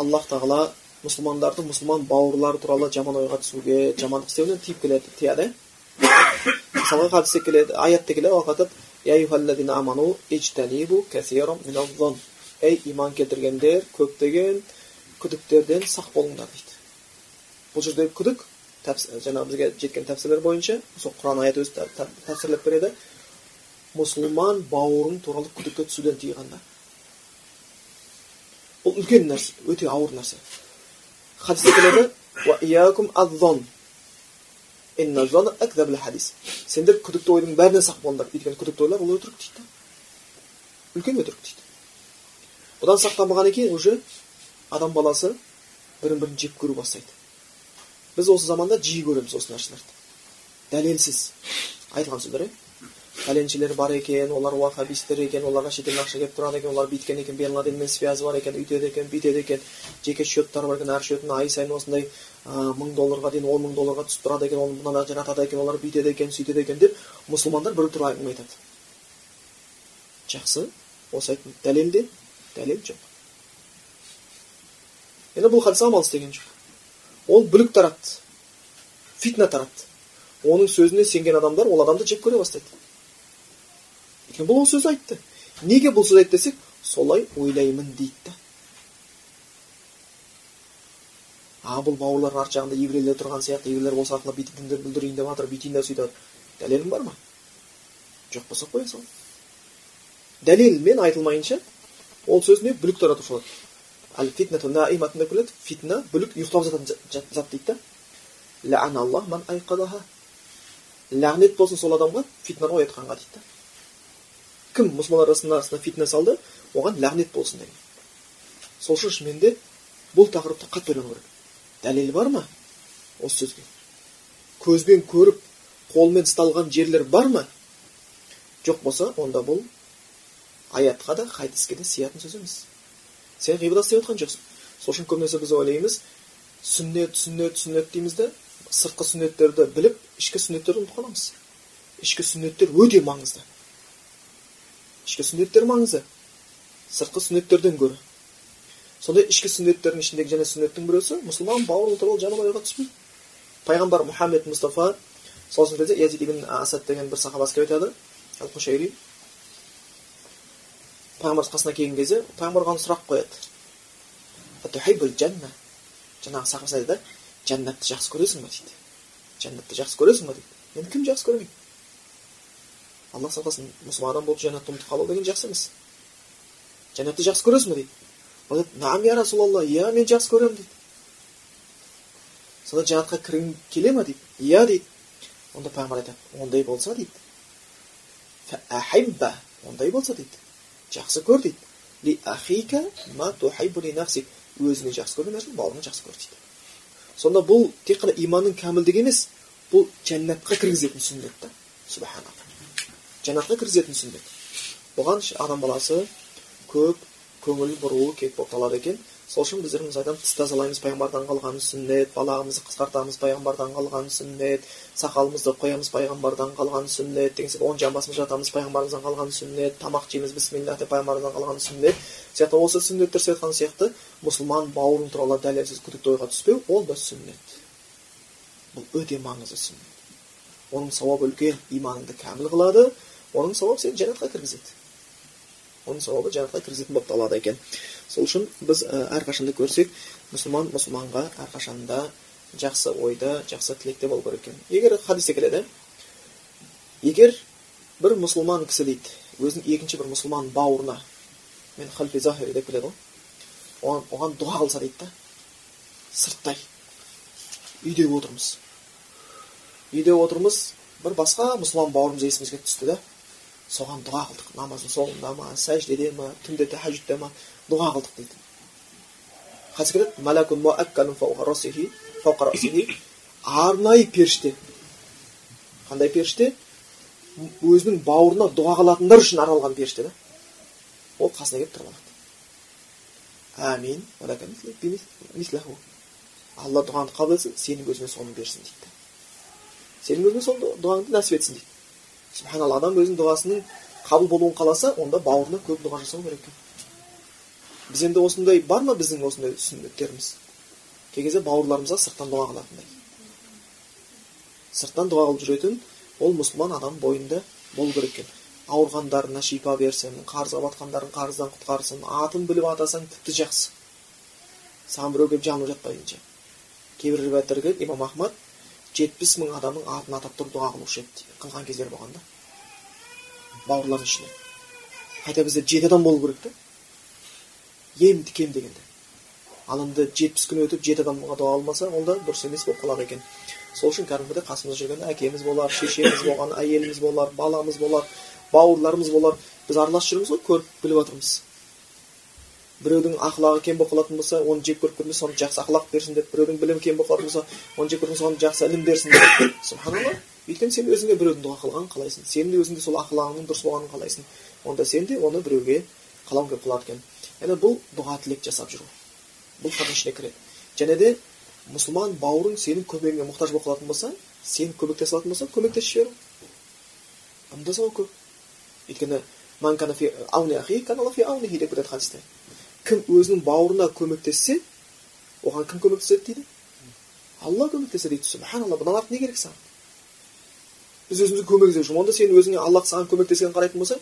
аллах тағала мұсылмандарды мұсылман бауырлары туралы жаман ойға түсуге жамандық істеуден тиіп келеді тияды мысалға хадисте келеді аятта келеді ей иман келтіргендер көптеген күдіктерден сақ болыңдар дейді бұл жердегі күдік жаңағы бізге жеткен тәпсірлер бойынша сол құран аяты өзі тәпсірлеп береді мұсылман бауырың туралы күдікке түсуден тыйған да бұл үлкен нәрсе өте ауыр нәрсе хадисте келеді сендер күдікті ойдың бәрінен сақ болыңдар өйткені күдікті ойлар ол өтірік дейді үлкен өтірік дейді бұдан сақтанбағаннан кейін уже адам баласы бірін бірін жек көру бастайды біз осы заманда жиі көреміз осы нәрселерді дәлелсіз. Айтылған сөздер иә пәленшелер бар екен олар уахабистер екен оларға шетелден ақша келіп тұрады екен олар бүйткен екен бен ладенмен связі бар екен өйтеді екен бүйтеді екен. Жеке счеттары бар екен әр счетін ай сайын осындай мың долларға дейін он мың долларға түсіп тұрады екен оны мынада жаратады екен олар бүйтеді екен сөйтеді екен деп мұсылмандар бір түрлі әңгіме айтады. Жақсы. Осы айттым. Дәлелде дәлел жоқ. Енді бұл хадис амал істеген жоқ. Ол бүлік таратты. Фитна таратты. Оның сөзіне сенген адамдар ол адамды жек көре бастайды. Өйткені бұл ол сөзді айтты. Неге бұл сөз айтты десек солай ойлаймын дейді да. А бұл бауырлардың арт жағында еврейлер тұрған сияқты еврейлер осы арқылы бүйтіп дінді бүлдірейін деп жатыр бүйтейін деп сөйтіп дәлелің бар ма? Жоқ болса қоя сал дәлелмен айтылмайынша ол не бүлік таратушы болады фитна бүлік ұйықтап жататын зат дейді да лағнет болсын сол адамға фитнаны оятқанға дейді да кім мұсылмандар арасында фитна салды оған лағнет болсын деген сол үшін шынымен де бұл тақырыпты қатты ойлану керек дәлел бар ма осы сөзге көзбен көріп қолмен ұсталған жерлер бар ма жоқ болса онда бұл аятқа да хадиске де сиятын сөз емес сен ғибадат істеп жатқан жоқсың сол үшін көбінесе біз ойлаймыз сүннет сүннет сүннет дейміз да сыртқы сүннеттерді біліп ішкі сүннеттерді ұмытып қаламыз ішкі сүннеттер өте маңызды ішкі сүннеттер маңызды сыртқы сүннеттерден гөрі сондай ішкі сүннеттердің ішіндегі және сүннеттің біреусі мұсылман бауыр ол жаман ойға түспейді пайғамбар мұхаммед мұстафа кезде язид ибн асад деген бір сахабасы келіп айтады пайғамбар қасына келген кезде пайғамбар оған сұрақ қояды жаңағы сахабасы айтады жәннатты жақсы көресің ба дейді жәннатты жақсы көресің ба дейді енді кім жақсы көрмейді алла сақтасын мұсылман адам болып жәннатты ұмытып қалу деген жақсы емес жәннатты жақсы көресің ба дейді ол айтады я расулалла иә мен жақсы көремін дейді сонда жәннатқа кіргің келе ма дейді иә дейді онда пайғамбар айтады ондай болса дейді ондай болса дейді жақсы көр дейді өзіңе жақсы көрген нәрсені бауырыңа жақсы көр дейді. Сонда бұл тек қана иманның кәмілдігі емес бұл жәннатқа кіргізетін сүннет та. Субханалла. Жәннатқа кіргізетін сүннет. Бұған адам баласы көп көңіл бұруы керек болып екен. Сол үшін біздер айтамыз тіс тазалаймыз пайғамбардан қалған сүннет балағымызды қысқартамыз пайғамбардан қалған сүннет сақалымызды қоямыз пайғамбардан қалған сүннет деген сияқты оң жамбасымызды жатамыз пайғамбарымыздан қалған сүннет тамақ жейміз бісмилля деп пайғамбарымыздан қалған сүннет сияқты осы сүннеттер айтқан сияқты мұсылман бауырың туралы дәлелсіз күдікті ойға түспеу ол да сүннет. Бұл өте маңызды сүннет. Оның сауабы үлкен иманыңды кәміл қылады оның сауабы сені жәннатқа кіргізеді. Оның сауабы жәннатқа кіргізетін болып табылады екен. Сол үшін біз әрқашанда көрсек мұсылман мұсылманға әрқашанда жақсы ойда жақсы тілекте болу керек екен. Егер хадисте келеді егер бір мұсылман кісі дейді өзінің екінші бір мұсылман бауырына мен халфи деп келеді ғой. Оған, оған дұға қылса дейді да сырттай үйде отырмыз үйде отырмыз бір басқа мұсылман бауырымыз есімізге түсті да соған дұға қылдық. Намаздың соңында ма сәждеде ма түнде тәхажүдте ма дұға қылдық дейді хадис келеді арнайы періште. Қандай періште? Өзінің бауырына дұға қылатындар үшін арналған періште да. Ол қасына келіп тұрып алады. Әмин. Алла дұғаңды қабыл етсін сенің өзіңе соны берсін дейді. Сенің өзіңе сол дұғаңды нәсіп етсін дейді. Субханалла адам өзінің дұғасының қабыл болуын қаласа онда бауырына көп дұға жасау керек екен. Біз енді осындай бар ма біздің осындай сүннеттеріміз? Кей кезде бауырларымызға сырттан дұға қылатындай. Сырттан дұға қылып жүретін ол мұсылман адам бойында болу керек екен. Ауырғандарына шипа берсін қарызға батқандарын қарыздан құтқарсын атын біліп атасаң тіпті жақсы. Саған біреу келіп жалынып жатпайынша. Кейбір риуаяттарда имам ахмад жетпіс мың адамның атын атап тұрып дұға қылушы еді қылған кездер болған да. Бауырлардың ішінен. Хотя бізде жеті адам болу керек та. Ең кем дегенде ал енді жетпіс күн өтіп жеті адамға дұға қылмаса ол да дұрыс емес болып қалады екен. Сол үшін кәдімгідей қасымызда жүрген әкеміз болар шешеміз болған әйеліміз болар баламыз болар бауырларымыз болар. Біз араласып жүрміз ғой көріп біліп жатырмыз біреудің ақылағы кем болып қалатын болса оны жек көріп көрмей соны жақсы ақылақ берсін деп біреудің білімі кем болып қалатын болса оны жек көріп соны жақсы ілім берсін деп. Субханалла. Өйткені сен өзіңе біреудің дұға қылғанын қалайсың. Сенің де өзіңде сол ақылағыңның дұрыс болғанын қалайсың. Онда сен де оны біреуге қалауың келіп қалады екен. Яғни бұл дұға тілек жасап жүру. Бұл хадис ішіне кіреді. Және де мұсылман бауырың сенің көмегіңе мұқтаж болып қалатын болса сен көмектесе алатын болса көмектесіп жіберу. Бұнда көп. Өйткені деп кетеді хадисте. Кім өзінің бауырына көмектессе оған кім көмектеседі дейді алла көмектеседі дейді субханалла бұдан артық не керек саған біз өзімізге көмектесіп жүрміз онда сен өзіңе аллах саған көмектескенін қарайтын болсаң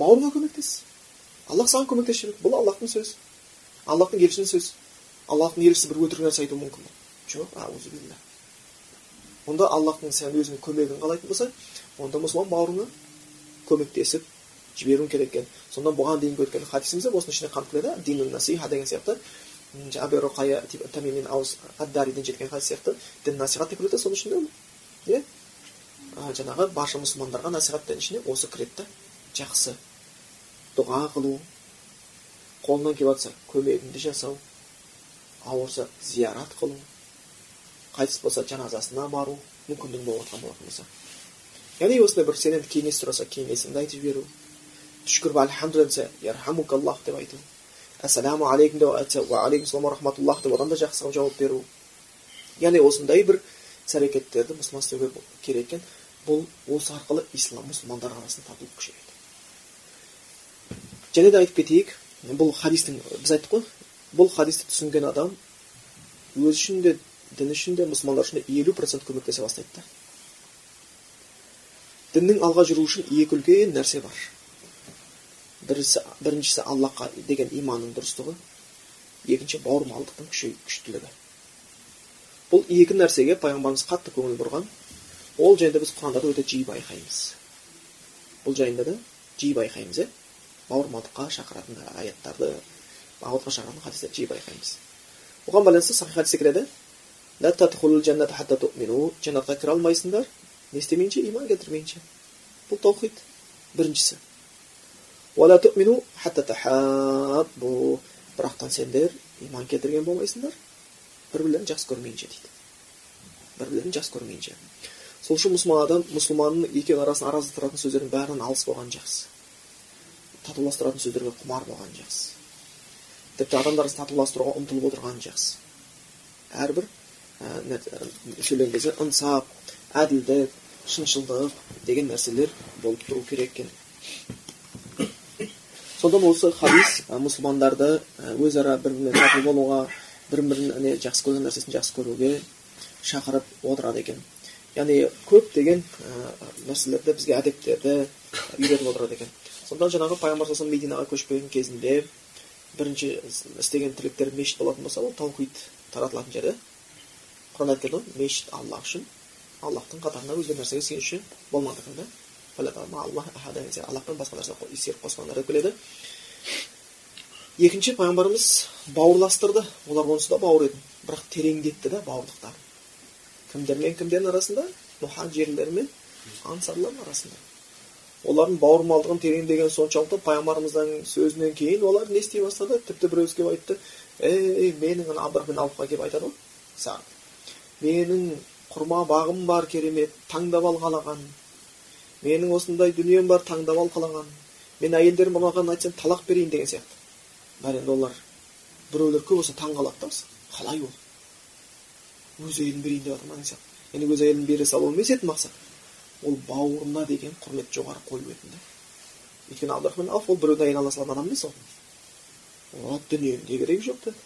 бауырыңа көмектес аллах саған көмектесіп жібереді бұл аллахтың сөзі аллахтың елшісінің сөзі аллахтың елшісі бір өтірік нәрсе айтуы мүмкін ба жоқ онда аллахтың сен өзіңе көмегін қалайтын болсаң онда мұсылман бауырыңа көмектесіп жіберуің керек екен сонда бұған дейінгі өткен хадисімізде осының ішіне қамтып келеді динун насиха деген сияқты әбу жеткен хадис сияқты дін насихат деп кіреді соның ішінде иә жаңағы барша мұсылмандарға насихаттың ішіне осы кіреді да жақсы дұға қылу қолынан келіп жатса көмегіңді жасау ауырса зиярат қылу қайтыс болса жаназасына бару мүмкіндігі болып жатқан болатын болса яғни осындай бір сенен кеңес сұраса кеңесіңді айтып жіберу түшкір альхамдулилля ярхамукаллах деп айту ассаламу алейкум деп айтса уағалейкум рахматуллах деп одан да жақсы қылып жауап беру яғни осындай бір іс әрекеттерді мұсылман істеуге керек екен бұл осы арқылы ислам мұсылмандар арасында татулық күшейеді және де айтып кетейік бұл хадистің біз айттық қой бұл хадисті түсінген адам өзі үшін де дін үшін де мұсылмандар үшін де елу процент көмектесе бастайды да діннің алға жүруі үшін екі үлкен нәрсе бар бірісі біріншісі аллахқа деген иманның дұрыстығы екінші бауырмалдықтың күштілігі бұл екі нәрсеге пайғамбарымыз қатты көңіл бұрған. Ол жайында біз құранда да өте жиі байқаймыз. Бұл жайында да жиі байқаймыз иә бауырмалдыққа шақыратын аяттарды бауырға шақыратын хадистерді жиі байқаймыз. Оған байланысты сахих хадисте келеді. Жәннатқа кіре алмайсыңдар. Не істемейінше? Иман келтірмейінше. Бұл таухид. Біріншісі. Бірақтан сендер иман келтірген болмайсыңдар бір бірлерін жақсы көрмейінше дейді бір бірлерін жақсы көрмейінше сол үшін мұсылман адам мұсылманның екеуінің арасын араздастыратын сөздердің бәрінен алыс болған жақсы татуластыратын сөздерге құмар болған жақсы тіпті адамдар арасын татуластыруға ұмтылып отырған жақсы әрбір сөйлеген кезде ынсап әділдік шыншылдық деген нәрселер болып тұру керек екен сондықтан осы хадис мұсылмандарды өзара бір бірімен тату болуға бір бірін жақсы көрген нәрсесін жақсы көруге шақырып отырады екен. Яғни көптеген нәрселерді бізге әдептерді үйретіп отырады екен. Сондықтан жаңағы пайғамбар саллаллаху мединаға көшіп келген кезінде бірінші істеген тірліктері мешіт болатын болса ол таухид таратылатын жер құран айтқан ғой мешіт аллах үшін аллахтың қатарына өзге нәрсеге сенуші болмаңдар да? Аллахпен басқа нәрсе серік қоспаңдар деп келеді екінші пайғамбарымыз бауырластырды олар онсыз да бауыр еді бірақ тереңдетті да бауырлықтарын кімдер мен кімдердің арасында мұхажирлер мен ансарлардың арасында олардың бауырмалдығын тереңдеген соншалықты пайғамбарымыздың сөзінен кейін олар не істей бастады тіпті біреуісі келіп айтты ей менің ана ауфқа келіп айтады ғой менің құрма бағым бар керемет таңдап ал қалаған менің осындай дүнием бар таңдап ал қалаған мен әйелдерім маған айтсам талақ берейін деген сияқты. Бәрі енді олар. Біреулер көп болса таң қалады да қалай ол? Өз әйелін берейін деп жатыр ма деген сияқты. Яғни өз әйелін бере салу емес еді мақсат. Ол бауырына деген құрмет жоғары қою еді да. Өйткені абдрахман ауф ол біреудің әйелін ала салатын адам емес ол. О дүниемде керегі жоқ деді.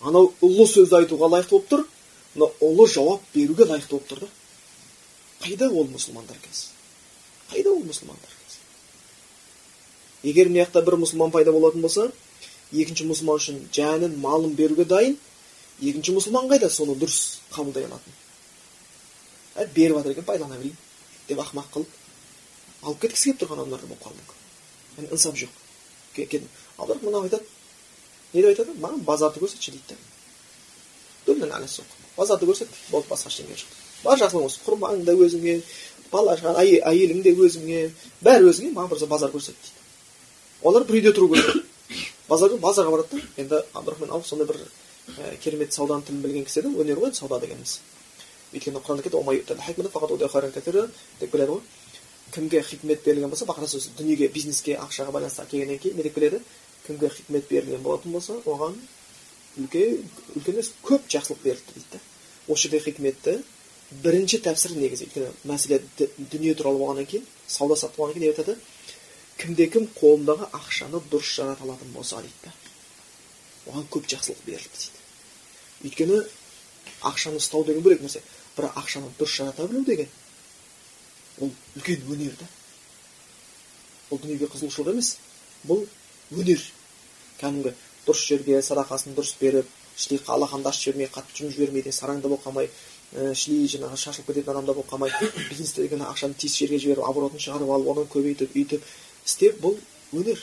Анау ұлы сөзді айтуға лайықты болып тұр. Мына ұлы жауап беруге лайықты болып тұр да. Қайда ол мұсылмандар қазір қайда ол мұсылмандар қазір егер мына жақта бір мұсылман пайда болатын болса екінші мұсылман үшін жанын малын беруге дайын екінші мұсылман қайда? Соны дұрыс қабылдай алатын ә беріп жатыр екен пайдалана берейін деп ақымақ қылып алып кеткісі келіп тұрған адамдар да болып қалуы мүмкін ынсап жоқ. Ал мынау айтады. Не деп айтады? Маған базарды көрсетші дейді. Да базарды көрсет болды басқа ештеңе жоқ. Бар жақсылығың осы құрмаң да өзіңе бала әйелің де өзіңе бәрі өзіңе маған бір базар көрсет дейді. Олар бір үйде тұру керек. Базарға базарға барады да. Енді абдрахман ауф сондай бір ә, керемет сауданың тілін білген кісі еді өнер ғой сауда дегеніміз өйткені құранда деп келеді ғой. Кімге хикмет берілген болса бақара сөзі дүниеге бизнеске ақшаға байланысты келгеннен кейін не деп келеді? Кімге хикмет берілген болатын болса оған үлкен үлкен емес көп жақсылық берілді дейді. Да осы жерде хикметті бірінші тәпсір негізі өйткені мәселе дүние туралы болғаннан кейін сауда саттық болғаннан кейін айтады кімде кім қолындағы ақшаны дұрыс жарата алатын болса дейді да. Оған көп жақсылық берілді дейді. Өйткені ақшаны ұстау деген бөлек нәрсе бірақ ақшаны дұрыс жарата білу деген ол үлкен өнер да. Бұл дүниеге қызығушылық емес бұл өнер. Кәдімгі дұрыс жерге садақасын дұрыс беріп іштей алақанды ашып жібермей қатты жұмып жібермей сараңда болып қалмай іштей жаңағы шашылып кететін адамдар болып қалмай бизнестегі ақшаны тиісті жерге жіберіп оборотын шығарып алып оны көбейтіп үйтіп істеп бұл өнер.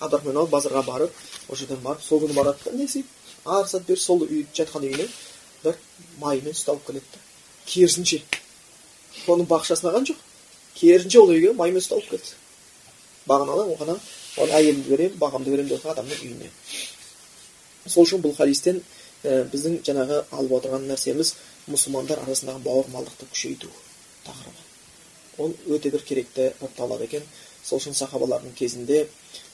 Абдрахман базарға барып ол жерден барып сол күні барады да не істейді ары сат бері сол үй жатқан үйіне бір маймен сүт алып келеді да. Керісінше. Оның бақшасына алған жоқ. Керісінше ол үйге маймен сүт алып келді бағаналы оған оны әйелімді беремін бағамды беремін деп адамның үйіне. Сол үшін бұл хадистен ә, біздің жаңағы алып отырған нәрсеміз мұсылмандар арасындағы бауырмалдықты күшейту тақырыбы. Ол өте бір керекті болып табылады екен. Сол үшін сахабалардың кезінде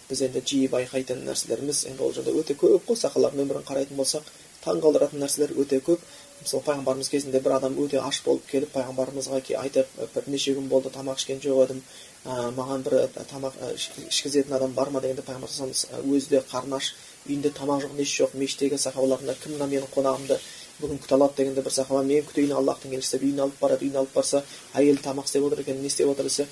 біз енді жиі байқайтын нәрселеріміз енді ол жерде өте көп қой. Сахабалардың өмірін қарайтын болсақ таң қалдыратын нәрселер өте көп. Мысалы пайғамбарымыз кезінде бір адам өте аш болып келіп пайғамбарымызға айтып бірнеше күн болды тамақ ішкен жоқ едім ә, маған бір тамақ ішкізетін адам бар ма? дегенде пайғамбар өзі де қарны аш үйінде тамақ жоқ несі жоқ мешіттегі сахабалардың кім мына менің қонағымды бүгін күте алады дегенде бір сахаба мен күтейін аллахтың елшісі деп үйіне алып барады үйіне алып барса әйелі тамақ істеп отыр екен не істеп отыр десе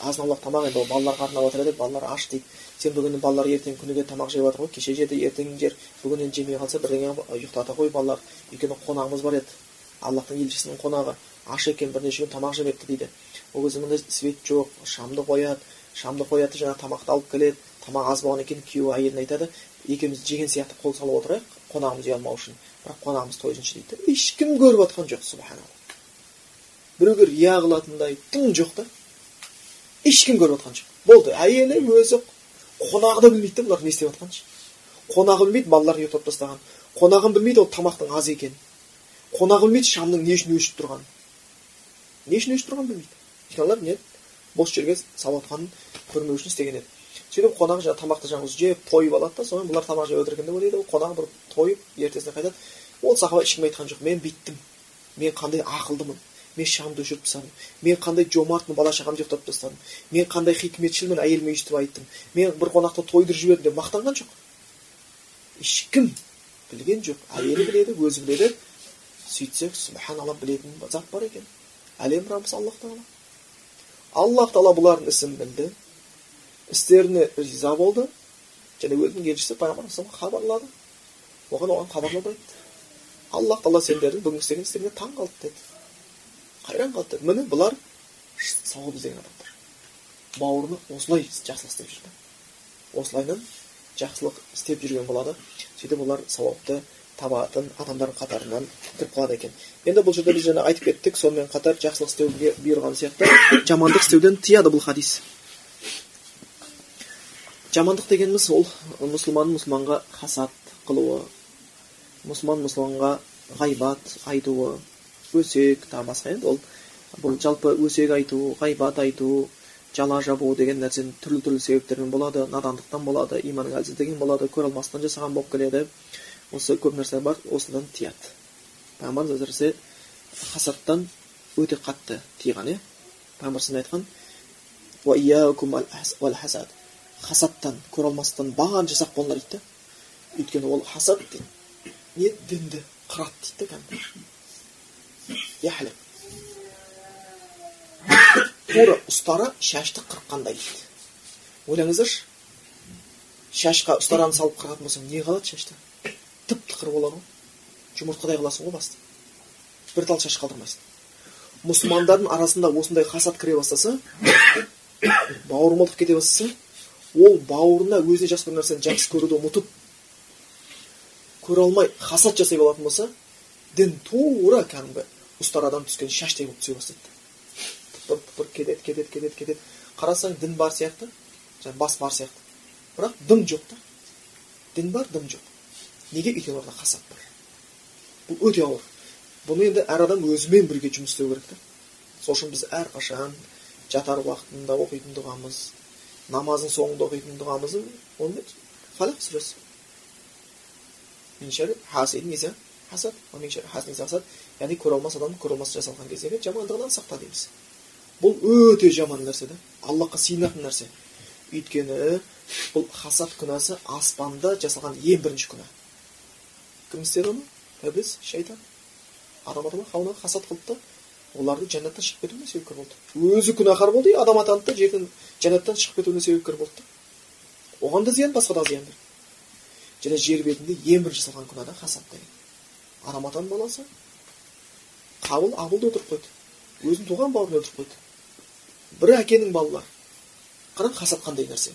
азын аулақ тамақ енді ол балалар қарнап отыр еді балалар аш дейді. Сен бүгін балалар ертең күніге тамақ жеп жатыр ғой кеше жеді ертең жер. Бүгін енді жемей қалса бірдеңе ұйықтата қой балалар. Өйткені қонағымыз бар еді. Аллахтың елшісінің қонағы. Аш екен бірнеше күн тамақ жемепті дейді. Ол кезде мындай свет жоқ шамды қояды. Шамды қояды жаңағы тамақты алып келеді. Тамақ аз болғаннан кейін күйеуі әйеліне айтады. Екеуміз жеген сияқты қол салып отырайық қонағымыз ұялмау үшін бірақ қонағымыз тойыншы дейді. Ешкім көріп жатқан жоқ субханалла. Біреулер иә қылатындай тым жоқ та. Ешкім көріп жатқан жоқ. Болды әйелі өзі қонағы да білмейді да бұлар не істеп жатқанын қонағы білмейді балаларын ұйықтатып тастаған. Қонағын білмейді ол тамақтың аз екенін. Қонағы білмейді шамның не үшін өшіп тұрғанын. Не үшін өшіп тұрғанын білмейді. Өйткені не? Бос жерге салып жатқанын көрмеу үшін істеген еді. Сөйтіп қонақ жаңағы тамақты жаңағы жеп тойып алады да сонымен бұлар тамақ жеп отыр екен деп ойлайды. Ол қонағы бір тойып ертесіне қайтады. Ол сахаба ешкімге айтқан жоқ. Мен бүйттім мен қандай ақылдымын? Мен шамды өшіріп тастадым мен қандай жомартпын бала шағамды ұйықтатып тастадым мен қандай хикметшілмін әйеліме өйстіп айттым мен бір қонақты тойдырып жібердім деп мақтанған жоқ ешкім білген жоқ әйелі біледі өзі біледі сөйтсек субханалла білетін зат бар екен әлем раббысы аллах тағала аллах тағала бұлардың ісін білді істеріне риза болды және өзінің елшісі пайғамбар хабарлады оған оған хабарлауды айтты аллах тағала сендердің бүгінгі істеген істеріңе таң қалды деді қайран қалды міне бұлар сауап іздеген адамдар бауырына осылай жақсылық істеп жүрді осылайынан жақсылық істеп жүрген болады сөйтіп олар сауапты табатын адамдар қатарынан кіріп қалады екен енді бұл жерде біз жаңа айтып кеттік сонымен қатар жақсылық істеуге бұйырған сияқты жамандық істеуден тыяды бұл хадис жамандық дегеніміз ол мұсылман мұсылманға хасат қылуы мұсылман мұсылманға ғайбат айтуы өсек тағы басқа енді ол. Бұл жалпы өсек айту ғайбат айту жала жабу деген нәрсе түрлі түрлі себептермен болады надандықтан болады иманның әлсіздігінен болады көре алмастан жасаған болып келеді. Осы көп нәрсе бар осыдан тыяды пайғамбарымыз әсіресе хасаттан өте қатты тыйған иә? Пайғамбар айтқан хасаттан көре алмастан барынша сақ болыңдар дейді да өйткені ол хасад дейді не дінді қырады дейді да кәдімгі. Тура ұстара шашты қырыққандай дейді. Ойлаңыздаршы шашқа ұстараны салып қыратын болсаң не қалады шашта тып тықыр болады ғой. Жұмыртқадай қыласың ғой басты. Бір тал шаш қалдырмайсың мұсылмандардың арасында осындай хасат кіре бастаса бауырмалдық кете бастаса ол бауырына өзіне жақсы бір нәрсені жақсы көруді ұмытып көре алмай хасат жасай алатын болса дін тура кәдімгі ұстарадан түскен шаштай болып түсе бастайды. Тыпыр тыпыр кетеді кетеді кетеді кетеді қарасаң дін бар сияқты жаңағы бас бар сияқты. Бірақ дым жоқ та. Дін бар дым жоқ. Неге өйткені оларда хасат бар бұл өте ауыр. Бұны енді әр адам өзімен бірге жұмыс істеу керек та. Сол үшін біз әрқашан жатар уақытында оқитын дұғамыз намаздың соңында оқитын дұғамыздың ол фалақ сүресі яғни көре алмас адам көре алмас жасалған кездегі жамандығынан сақта дейміз бұл өте жаман нәрсе да аллахқа сыйынатын нәрсе өйткені бұл хасад күнәсі аспанда жасалған ең бірінші күнә кім істеді оны ібіліс шайтан адам хауанаға хасат қылды да оларды жәннаттан шығып кетуіне себепкер болды өзі күнәһар болды и адам атанды да жерден жәннаттан шығып кетуіне себепкер болды да оған да зиян басқа да зиян және жер бетінде ең бірінші жасалған күнә да хасат деген адам атаның баласы. Қабыл абылды өлтіріп қойды. Өзінің туған бауырын өлтіріп қойды. Бір әкенің балалары. Қараң хасат қандай нәрсе?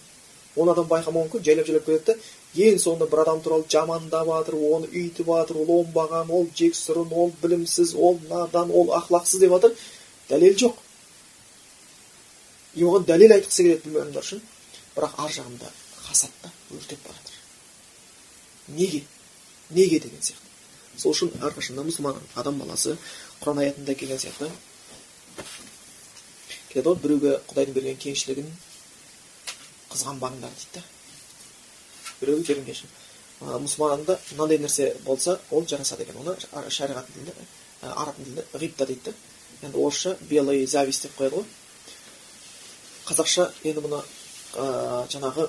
Оны адам байқамауы мүмкін жайлап жайлап кетеді да ең соңында бір адам туралы жамандап жатыр оны үйтіп жатыр ол оңбаған ол жексұрын ол білімсіз ол надан ол ақлақсыз деп жатыр дәлел жоқ. И оған дәлел айтқысы келеді білмейтіндер үшін. Бірақ ар жағында хасатта өртеп бара жатыр неге? Неге деген сияқты. Сол үшін әрқашанда мұсылман адам баласы құран аятында келген сияқты. Келеді ғой біреуге құдайдың берген кеңшілігін қызғанбаңдар дейді. Да біреуге берген кеңшілік мұсылманда мынандай нәрсе болса ол жарасады екен. Оны шариғат тілінде араб тілінде ғибта дейді. Да енді орысша белый зависть деп қояды ғой. Қазақша енді бұны ә, жаңағы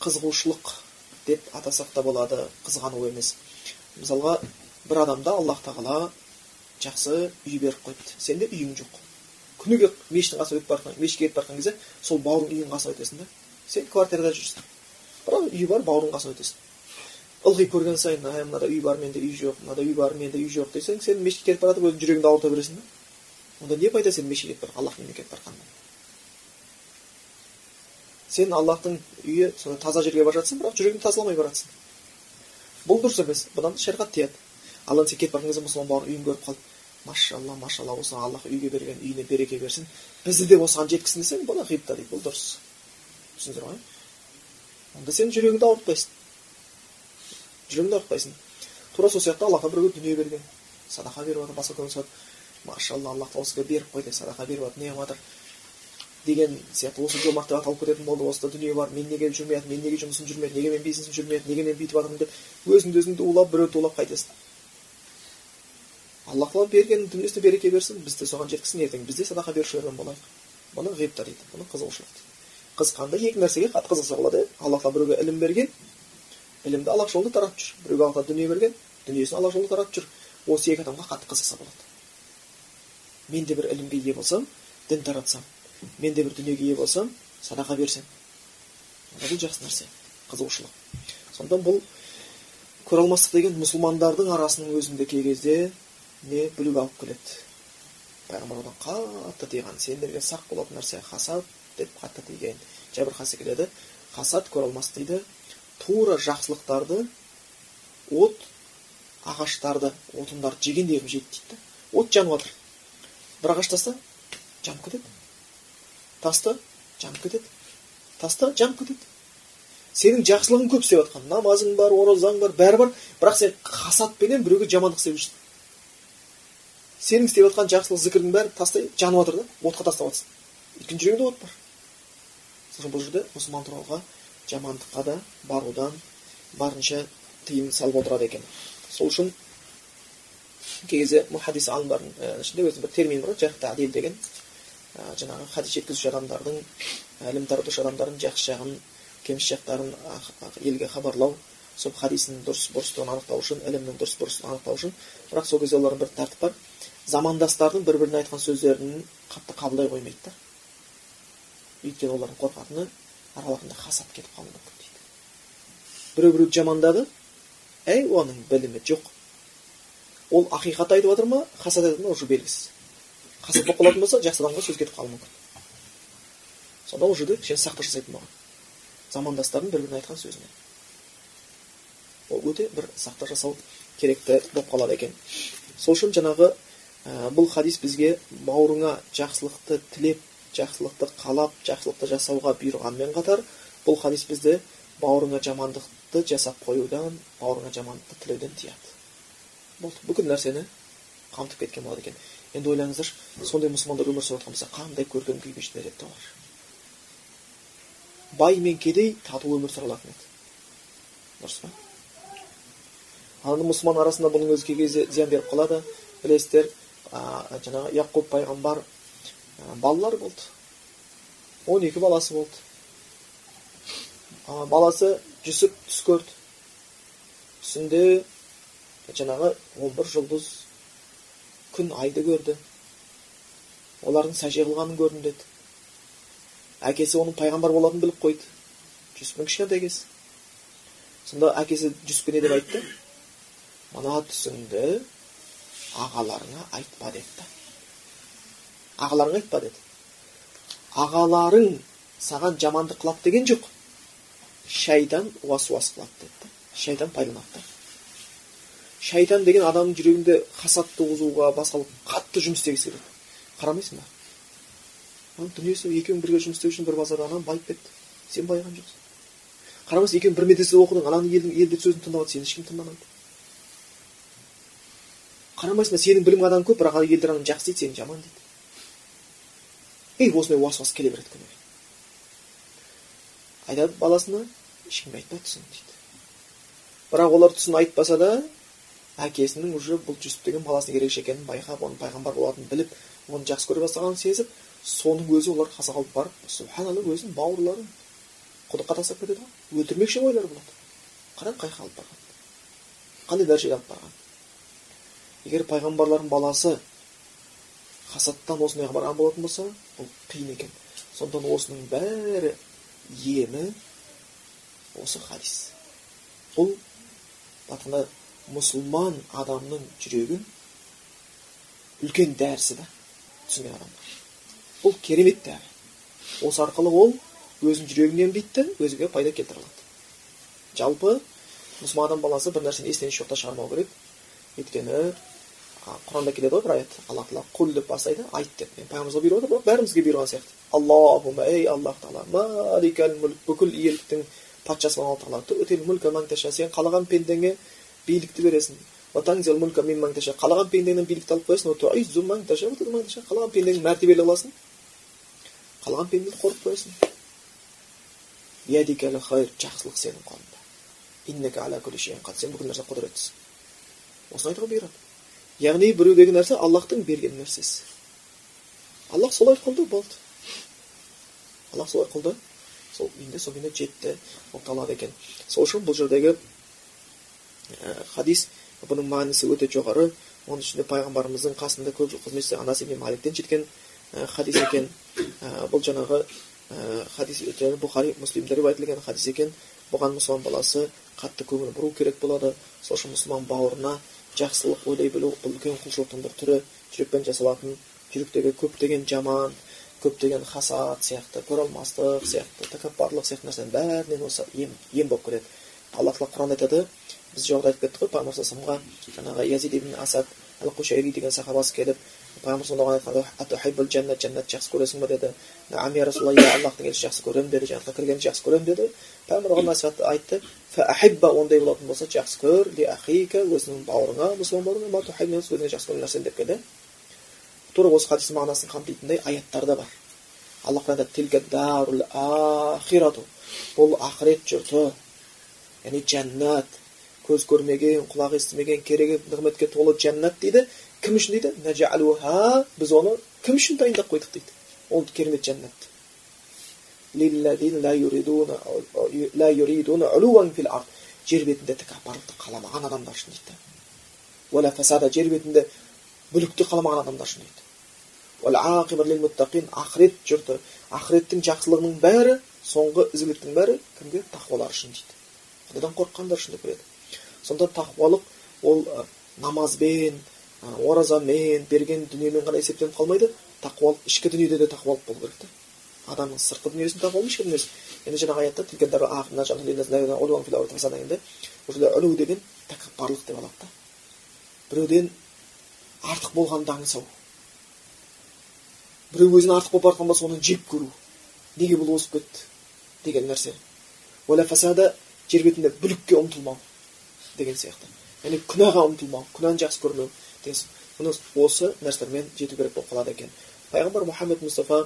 қызығушылық деп атасақ та болады қызғану емес. Мысалға бір адамда аллах тағала жақсы үй беріп қойыпты. Сенде үйің жоқ. Күніге мешіттің қасына өтіп бара мешітке кетіп бара жатқан кезде сол бауырың үйдің қасына өтесің да. Сен квартирада жүрсің. Бірақ үй бар бауырың қасына өтесің. Ылғи көрген сайын ай мынада үй бар менде үй жоқ мынада үй бар менде үй жоқ десең сен мешітке кетіп бара жатып өзің жүрегіңді ауырта бересің да. Онда не пайда сен мешітке кетіп бара аллахтың үйіне кетіп бара жатқаннан сен аллахтың үйі сондай таза жерге бара жатсың бірақ жүрегіңді тазаламай бара жатсың бұл дұрыс емес. Бұдан шариғат тыяды ал енді сен кетіп бара кезде мұсылман бауырың үйін көріп қалып машалла машалла осыған аллах үйге берген үйіне береке берсін. Бізді де осыған жеткізсін десең бұны ғибта дейді бұл дұрыс. Түсіндіңіздер ғой? Онда сен жүрегіңді ауыртпайсың жүрегіңді ауыртпайсың тура сол сияқты аллах біреуге дүние берген. Садақа беріп жатыр басқа көңіл машалла аллах тағала осыға беріп қойды садақа беріп жатыр неғып жатыр? деген сияқты. Осы жомарт деп аталып кететін болды. Осыда дүние бар. Мен неге жүрмей жатырмын мен неге жұмысым жүрмеді неге мен бизнесім жүрмеді неге мен бүйтіп жатырмын деп өзіңді өзің улап біреуді улап қайтасың. Алла тағала берген дүниесіне береке берсін бізді соған жеткізсін ертең біз де садақа берушілерден болайық. Бұны ғибта дейді бұны қызығушылық дейді. Қызыққанда екі нәрсеге қатты қызықса болады. Алла тағала біреуге ілім берген ілімді аллах жолында таратып жүр. Біреуге алла дүние берген дүниесін аллах жолында таратып жүр. Осы екі адамға қатты қызықса болады. Мен де бір ілімге ие болсам дін таратсам мен де бір дүниеге ие болсам садақа берсем бұл жақсы нәрсе қызығушылық. Сондықтан бұл көре алмастық деген мұсылмандардың арасының өзінде кей кезде не бүлік алып келеді? Пайғамбар одан қатты тыйған сендерге сақ болатын нәрсе хасад деп қатты тиген жәбір хасы келеді. Хасад көре алмас дейді. Тура жақсылықтарды от ағаштарды отындарды жегендей қылып жейді дейді от жанып жатыр. бір ағаш таста жанып кетеді. Таста жанып кетеді. Таста жанып кетеді. Сенің жақсылығың көп істеп жатқан намазың бар оразаң бар бәрі бар. Бірақ сен хасатпенен біреуге жамандық істеп жүрсің. Сенің істеп жатқан жақсылық зікірдің бәрі тастай жанып жатыр да отқа тастап жатрсың өйткені жүрегіңде от бар. Сосын бұл жерде мұсылман туралға жамандыққа да барудан барынша тыйым салып отырады екен. Сол үшін кей кезде хадис ғалымдардың ішінде өзінің бір термин бар тадил деген. Жаңағы хадис жеткізуші адамдардың ілім таратушы адамдардың жақсы жағын кемші жақтарын елге хабарлау сол хадистің дұрыс бұрыстығын анықтау үшін ілімнің дұрыс бұрыстығын анықтау үшін. Бірақ сол кезде олардың бір тәртіп бар. Замандастардың бір біріне айтқан сөздерін қатты қабылдай қоймайды да. Өйткені олардың қорқатыны араларында хасат кетіп қалуы мүмкін дейді. Біреу біреуді жамандады. Әй оның білімі жоқ. Ол ақиқат айтып жатыр ма хасат айтып ма уже белгісіз. Хасат болып қалатын болса жақсы адамға сөз кетіп қалуы мүмкін. Сонда ол жерде кішкене сақтық жасайтын болған. Замандастардың бір біріне айтқан сөзіне. Ол өте бір сақтық жасау керекті болып қалады екен. Сол үшін жаңағы бұл хадис бізге бауырыңа жақсылықты тілеп жақсылықты қалап жақсылықты жасауға бұйырғанмен қатар бұл хадис бізді бауырыңа жамандықты жасап қоюдан бауырыңа жамандықты тілеуден тыяды болды бүкіл нәрсені қамтып кеткен болады екен. Енді ойлаңыздаршы сондай мұсылмандар өмір сүріп жатқан болса қандай көркем күй кешетін еді олар? Бай мен кедей тату өмір сүре алатын еді. Дұрыс па? Ал мұсылман арасында бұның өзі кей кезде зиян беріп қалады. Білесіздер жаңағы яқуб пайғамбар балалар болды он екі баласы болды баласы жүсіп түс көрді түсінде жаңағы он бір жұлдыз күн айды көрді олардың сәжде қылғанын көрдім деді әкесі оның пайғамбар болатынын біліп қойды жүсіптің кішкентай кез сонда әкесі жүсіпке не деп айтты мына түсіңді ағаларыңа айтпа деді ағаларыңа айтпа деді ағаларың саған жамандық қылады деген жоқ шайтан уасуас қылады деді шайтан пайдаланады шайтан деген адамның жүрегінде хасад туғызуға басқа қатты жұмыс істегісі келеді қарамайсың ба дүниесі екеуің бірге жұмыс істеу үшін бір базарда анам байып кетті сен байыған жоқсың қарамайсың екеуің бір медресе оқыдың ананың елдің елдің сөзін тыңдап сені ешкім тыңдамайды қарамайсың ба сенің білім адамың көп бірақ елдер ананы жақсы дейді сені жаман дейді. И осындай уас келе береді күніге айтады баласына ешкімге айтпа түсін дейді. Бірақ олар түсін айтпаса да әкесінің уже бұл жүсіп деген баласының ерекше екенін байқап оның пайғамбар болатынын біліп оны жақсы көре бастағанын сезіп соның өзі олар қасаға алып барып субханалла өзінің бауырларын құдыққа тастап кетеді ғой. Өлтірмекші ойлары болады қараң қай алып барған? Қандай дәрежеге алып барған? Егер пайғамбарлардың баласы хасаттан осындайға барған болатын болса бұл қиын екен. Сондықтан осының бәрі емі осы хадис. Бұл былай мұсылман адамның жүрегін үлкен дәрісі да түсінген адамға бұл керемет дәрі. Осы арқылы ол өзінің жүрегін емдейді да пайда келтіре алады. Жалпы мұсылман адам баласы бір нәрсені естен жоқта шығармау керек. Өйткені құранда келеді ғой бір аят алла тағала құл деп бастайды айт деп мен пайғамбарымызға бұйырып отыр бәрімізге бұйырған сияқты аллахума ей аллах тағала мүлк бүкіл иеліктің патшасы алла тағала сен қалаған пендеңе билікті бересің қалаған пендеңнен билікті алып қоясың қалаған мәртебелі қыласың қалаған пендені қорқып қоясың жақсылық сенің қолыңда сен бүкіл нәрсе құдіреттісің осыны айтуға бұйырады яғни біреу деген нәрсе аллахтың берген нәрсесі аллах солай қылды болды аллах солай қылды сол күйінде сол жетті болып табылады екен сол үшін бұл жердегі хадис бұның маңызы өте жоғары оның ішінде пайғамбарымыздың қасында көп қызмет істеген анас ибн маликтен жеткен хадис екен бұл жаңағы хадис бұхари муслимде етілген хадис екен бұған мұсылман баласы қатты көңіл бұру керек болады. Сол үшін мұсылман бауырына жақсылық ойлай білу бұл үлкен құлшылықтың бір түрі. Жүрекпен жасалатын жүректегі көптеген жаман көптеген хасад сияқты көре алмастық сияқты тәкаппарлық сияқты нәрсенің бәрінен осы ем ем болып келеді. Алла тағала құранда айтады біз жоғарыда айтып кеттік қой пайғамбар жаңағы язид ибн асад әл деген сахабасы келіп пайғамбар саллаллаху жәннат жәннатты жақсы көресің ба деді наам я расулалла иә аллахтың елшісі жақсы көремін деді жәннатқа кіргенді жақсы көремін деді пайғамбар оған насихат айтты ондай болатын болса жақсы көр ли ахика өзіңнің бауырыңа мұсылман бауырыңа өзіңе жақсы көрген нәрсені деп келді тура осы хадистің мағынасын қамтитындай аяттар да бар алла айтады бұл ақырет жұрты яғни жәннат көз көрмеген құлақ естімеген керемет нығметке толы жәннат дейді кім үшін дейді біз оны кім үшін дайындап қойдық дейді ол керемет жәннат жер бетінде тәкаппарлықты қаламаған адамдар үшін дейді фасада жер бетінде бүлікті қаламаған адамдар үшін дейді ақырет жұрты ақыреттің жақсылығының бәрі соңғы ізгіліктің бәрі кімге тақуалар үшін дейді құдайдан қорыққандар үшін деп келеді сонда тақуалық ол намазбен оразамен берген дүниемен ғана есептеліп қалмайды. Тақуалық ішкі дүниеде де тақуалық болу керек та адамның сыртқы дүниесін тақуа ішкі дүниесі енді жаңағы аятта үлу деген тәкаппарлық деп алады да. Біреуден артық болғанды аңсау біреу өзінен артық болып бара жатқан болса оны жек көру. Неге бұл озып кетті деген нәрсе. Жер бетінде бүлікке ұмтылмау деген сияқты. Яғни күнәға ұмтылмау күнәні жақсы көрмеу. Деген міне осы нәрселермен жету керек болып қалады екен. Пайғамбар мұхаммед мұстафа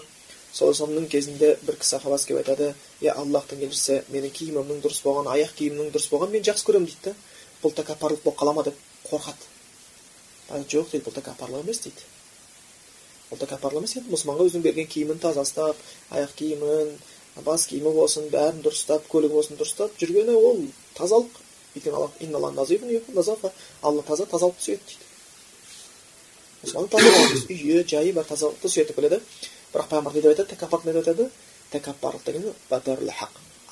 саллаллаху кезінде бір кісі сахабасы келіп айтады е аллахтың елшісі менің киімімнің дұрыс болғаны аяқ киімімнің дұрыс болғанын мен жақсы көремін дейді да бұл тәкаппарлық болып қала ма? деп қорқады. Жоқ дейді бұл тәкаппарлық емес дейді. Бұл тәкаппарлық емес енді мұсылманға өзінің берген киімін таза ұстап аяқ киімін бас киімі болсын бәрін дұрыстап көлігі болсын дұрыстап жүргені ол тазалық. Өйткені алла таза тазалықты сүйеді дейді. Үйі жайы бар тазалықты сүйетіп біледі бірақ пайғамбар не деп айтады тәкаппар не деп айтады тәкаппарлық деген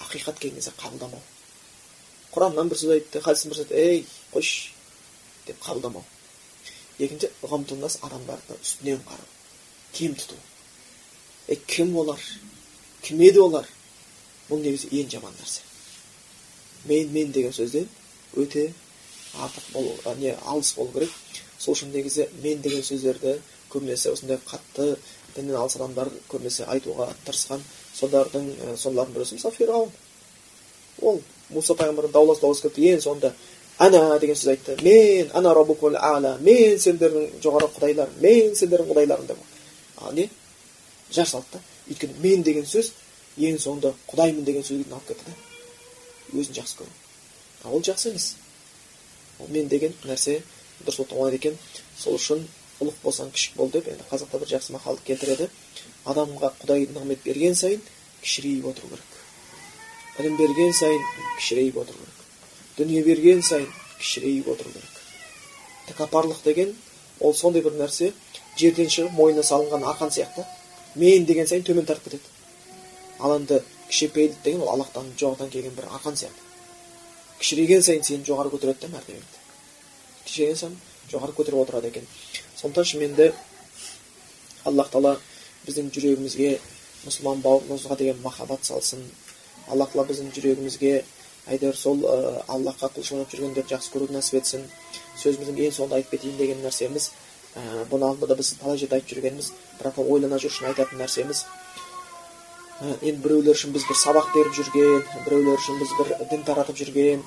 ақиқат келген кезде қабылдамау құраннан бір сөз айтты хадистен бір сөз айтты ей қойшы деп қабылдамау екінші ғамтуннас адамдарды үстінен қарау кем тұту е кім олар кім еді олар бұл негізі ең жаман нәрсе мен мен деген сөзден өте артық болу не алыс болу керек сол үшін негізі мен деген сөздерді көбінесе осындай қатты діннен алыс адамдар көбінесе айтуға тырысқан солардың солардың біреусі мысалы фирғауын. Ол мұса пайғамбар даулас даулас кетті ең соңында ана деген сөз айтты. Мен ана рабукул ала мен сендердің жоғары құдайлар мен сендердің құдайларың деп. А не? Жар салды да. Өйткені мен деген сөз ең соңында құдаймын деген сөзге алып кетті да. Өзін жақсы көру. А ол жақсы емес. Ол мен деген нәрсе дұрыс болып табылмайды екен. Сол үшін ұлық болсаң кішік бол деп енді қазақта бір жақсы мақал келтіреді. Адамға құдай нығмет берген сайын кішірейіп отыру керек. Білім берген сайын кішірейіп отыру керек. Дүние берген сайын кішірейіп отыру керек. Тәкаппарлық деген ол сондай бір нәрсе. Жерден шығып мойнына салынған арқан сияқты. Мен деген сайын төмен тартып кетеді. Ал енді кішіпейілдік деген ол аллахтан жоғарыдан келген бір арқан сияқты. Кішірейген сайын сені жоғары көтереді да мәртебеңді. Кішірейген сайын жоғары көтеріп отырады екен. Сондықтан шыныменде аллах тағала біздің жүрегімізге мұсылман бауырымызға деген махаббат салсын. Алла тағала біздің жүрегімізге әйтеуір сол ә, аллахқа құлшылық жүргендерді жақсы көруді нәсіп етсін. Сөзіміздің ең соңында айтып кетейін деген нәрсеміз ә, бұны алдында да біз талай жерде айтып жүргенбіз бірақ ойлана жүру үшін айтатын нәрсеміз. Ә, енді біреулер үшін біз бір сабақ беріп жүрген біреулер үшін біз бір дін таратып жүрген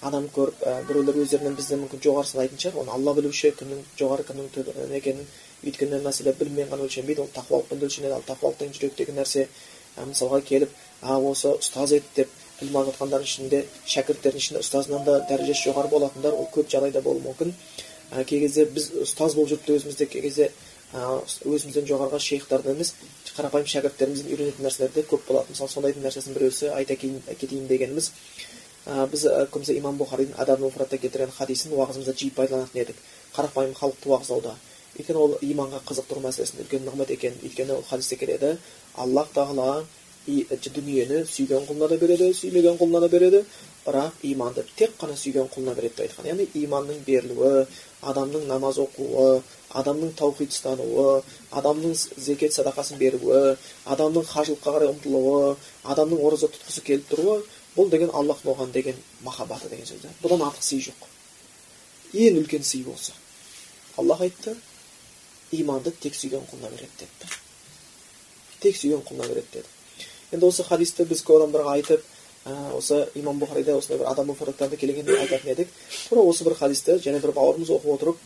адам көріп ә, біреулер өздерінен бізден мүмкін жоғары санайтын шығар оны алла білуші кімнің жоғары кімнің төмен екенін өйткені мәселе біліммен ғана өлшенбейді ол тақуалықпен өлшенеді ал тақуалық деген жүректегі нәрсе ә, мысалға келіп а осы ұстаз еді деп білім алып жатқандардың ішінде шәкірттердің ішінде ұстазынан да дәрежесі жоғары болатындар ол көп жағдайда болуы мүмкін ә, кей кезде біз ұстаз болып жүріп те өзімізде кей кезде өзімізден жоғарғы шейхтардан емес қарапайым шәкірттерімізден үйренетін нәрселер де көп болады мысалы сондайдың нәрсесінің біреусі айта кетейін дегеніміз біз көбінесе имам бұхаридің адаб муфратта келтірген хадисін уағызымызда жиі пайдаланатын едік. Қарапайым халықты уағыздауда өйткені ол иманға қызықтыру мәселесін үлкен нығмет екен. Өйткені ол хадисте келеді. Аллах тағала дүниені сүйген құлына да береді сүймеген құлына да береді. Бірақ иманды тек қана сүйген құлына береді деп айтқан. Яғни иманның берілуі адамның намаз оқуы адамның таухид ұстануы адамның зекет садақасын беруі адамның қажылыққа қарай ұмтылуы адамның ораза тұтқысы келіп тұруы бұл деген аллахтың оған деген махаббаты деген сөз бұдан артық сый жоқ. Ең үлкен сый осы аллах айтты иманды тек сүйген құлына береді деді тек сүйген құлына береді деді. Енді осы хадисті біз көп адамдарға айтып ә, осы имам бұхарида осындай бір адам фараттарда келгенде айтатын едік. Тура осы бір хадисті және бір бауырымыз оқып отырып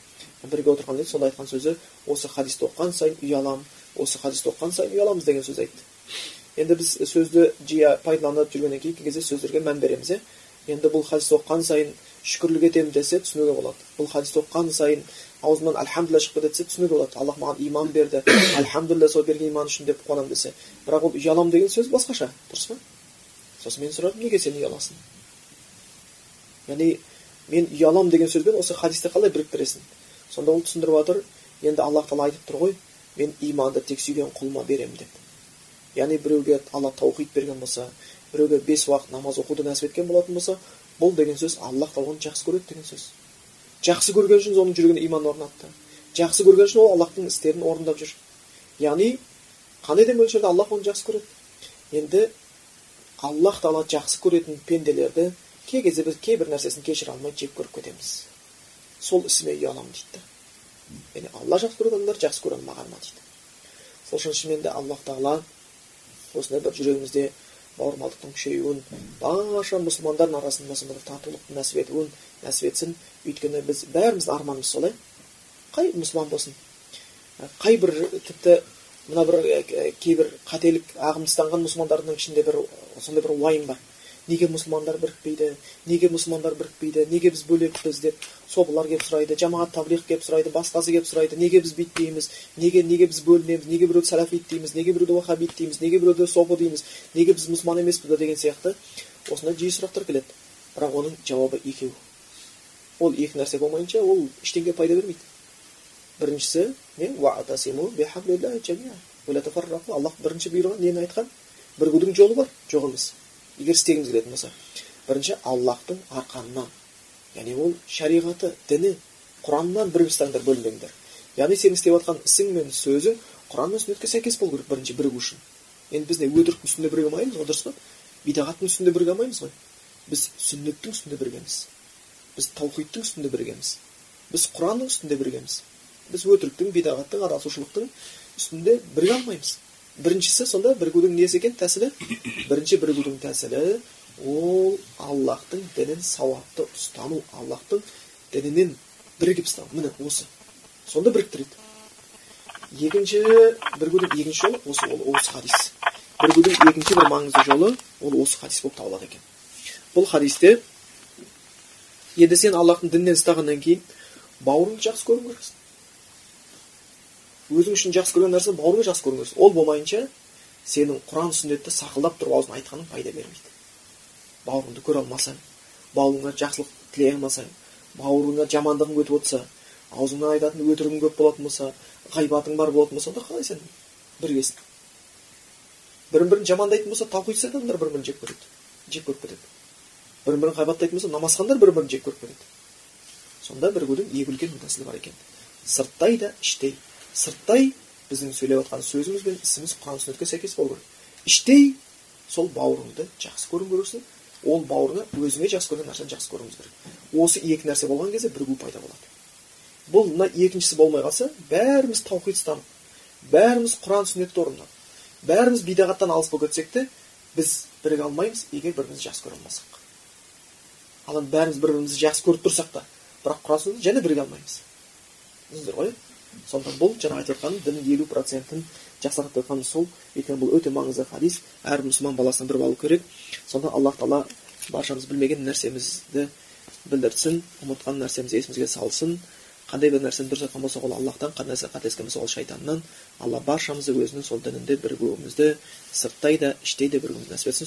бірге отырған еді сонда айтқан сөзі осы хадисті оқыған сайын ұяламын осы хадисті оқыған сайын ұяламыз деген сөз айтты. Енді біз сөзді жиі пайдаланып жүргеннен кейін кей кезде сөздерге мән береміз иә енді бұл хадисті оқыған сайын шүкірлік етемін десе түсінуге болады бұл хадисті оқыған сайын аузымнан альхамдулилля шығып кетеді десе түсінуге болады аллах маған иман берді альхамдулилля сол берген иман үшін деп қуанамын десе бірақ ол ұяламын деген сөз басқаша дұрыс па сосын мен сұрадым неге сен ұяласың яғни мен ұяламын деген сөзбен осы хадисті қалай біріктіресің сонда ол түсіндіріп жатыр енді аллах тағала айтып тұр ғой мен иманды тек сүйген құлыма беремін деп яғни біреуге алла таухид берген болса біреуге бес уақыт намаз оқуды нәсіп еткен болатын болса бұл деген сөз аллах тағала жақсы көреді деген сөз. Жақсы көрген үшін оның жүрегіне иман орнатты. Жақсы көрген үшін ол аллахтың істерін орындап жүр. Яғни қандай да мөлшерде аллах оны жақсы көреді? Енді аллах тағала жақсы көретін пенделерді кей кезде біз кейбір нәрсесін кешіре алмай жек көріп кетеміз. Сол ісіме ұяламын дейді. Да яғни алла жақсы көретін адамдар жақсы көре алмаған ма дейді. Сол үшін шынымен де аллах тағала осындай бір жүрегімізде бауырмалдықтың күшеюін барша мұсылмандардың арасында сондай татулықты нәсіп етуін нәсіп етсін. Өйткені біз бәріміздің арманымыз сол иә қай мұсылман болсын қай бір тіпті мына бір кейбір қателік ағымды мұсылмандардың ішінде бір сондай бір уайым бар. Неге мұсылмандар бірікпейді неге мұсылмандар бірікпейді неге біз бөлекпіз деп собылар келіп сұрайды жамағат таблиғ келіп сұрайды басқасы келіп сұрайды неге біз бүйтпейміз неге неге біз бөлінеміз неге біреуді сәләфит дейміз неге біреуді уахабит дейміз неге біреуді софы дейміз неге біз мұсылман емеспіз деген сияқты осындай жиі сұрақтар келеді бірақ оның жауабы екеу ол екі нәрсе болмайынша ол ештеңеге пайда бермейді біріншісі не аллах бірінші бұйырған нені айтқан бірігудің жолы бар жоқ емес егер істегіңіз келетін болса бірінші аллахтың арқанынан яғни ол шариғаты діні құраннан бірігіп ұстаңдар бөлінбеңдер яғни сенің істеп жатқан ісің мен сөзің құран мен сүннетке сәйкес болу керек бірінші бірігу үшін. Енді біз не өтіріктің үстінде біріге алмаймыз ғой дұрыс па? Бидағаттың үстінде біріге алмаймыз ғой. Біз сүннеттің үстінде біргеміз біз таухидтың үстінде біргеміз біз құранның үстінде біргеміз біз өтіріктің бидағаттың адасушылықтың үстінде біріге алмаймыз біріншісі сонда бірігудің несі екен тәсілі бірінші бірігудің тәсілі ол аллахтың дінін сауапты ұстану аллахтың дінінен бірігіп ұстану міне осы сонда біріктіреді екінші бірігудің екінші жолы осы ол осы хадис бірігудің екінші бір маңызды жолы ол осы хадис болып табылады екен бұл хадисте енді сен аллахтың дінінен ұстағаннан кейін бауырыңды жақсы көруің керексің өзің үшін жақсы көрген нәрсе бауырыңа жақсы көруің керексің ол болмайынша сенің құран сүннетті сақылдап тұрып аузыңа айтқаның пайда бермейді. Бауырыңды көре алмасаң бауырыңа жақсылық тілей алмасаң бауырыңа жамандығың өтіп отырса аузыңнан айтатын өтірігің көп болатын болса ғайбатың бар болатын болса онда қалай сен біргесің бірін бірін жамандайтын болса таухидсыз адамдар бір бірін жек көреді. Жек көріп кетеді. Бірін бірін ғайбаттайтын болса намазхандар бір бірін жек көріп кетеді. Сонда бірігудің екі үлкен тәсілі бар екен. Сырттай да іштей. Сырттай біздің сөйлеп жатқан сөзіміз бен ісіміз құран сүннетке сәйкес болу керек. Іштей сол бауырыңды жақсы көруің керексің ол бауырыңа өзіңе жақсы көрген нәрсені жақсы көруіңіз керек. Осы екі нәрсе болған кезде бірігу пайда болады. Бұл мына екіншісі болмай қалса бәріміз таухид ұстанып бәріміз құран сүннетті орындап бәріміз бидағаттан алыс болып кетсек те біз біріге алмаймыз егер бір бірімізді жақсы көре алмасақ. Ал енді бәріміз бір бірімізді жақсы көріп тұрсақ та бірақ құран сүннетті және біріге алмаймыз. Түсіндіңіздер ғой сондықтан бұл жаңа айтып жатқаным діннің елу процентін жақсартып жатқаным сол өйткені бұл өте маңызды хадис. Әр мұсылман баласына біліп алу керек. Сонда аллах тағала баршамыз білмеген нәрсемізді білдірсін ұмытқан нәрсемізді есімізге салсын. Қандай бір нәрсені дұрыс айтқан болсақ ол аллахтан қандай нәрсе қателескен болсақ ол шайтаннан. Алла баршамызды өзінің сол дінінде бірігуімізді сырттай да іштей де бірігуімізді нәсіп етсін.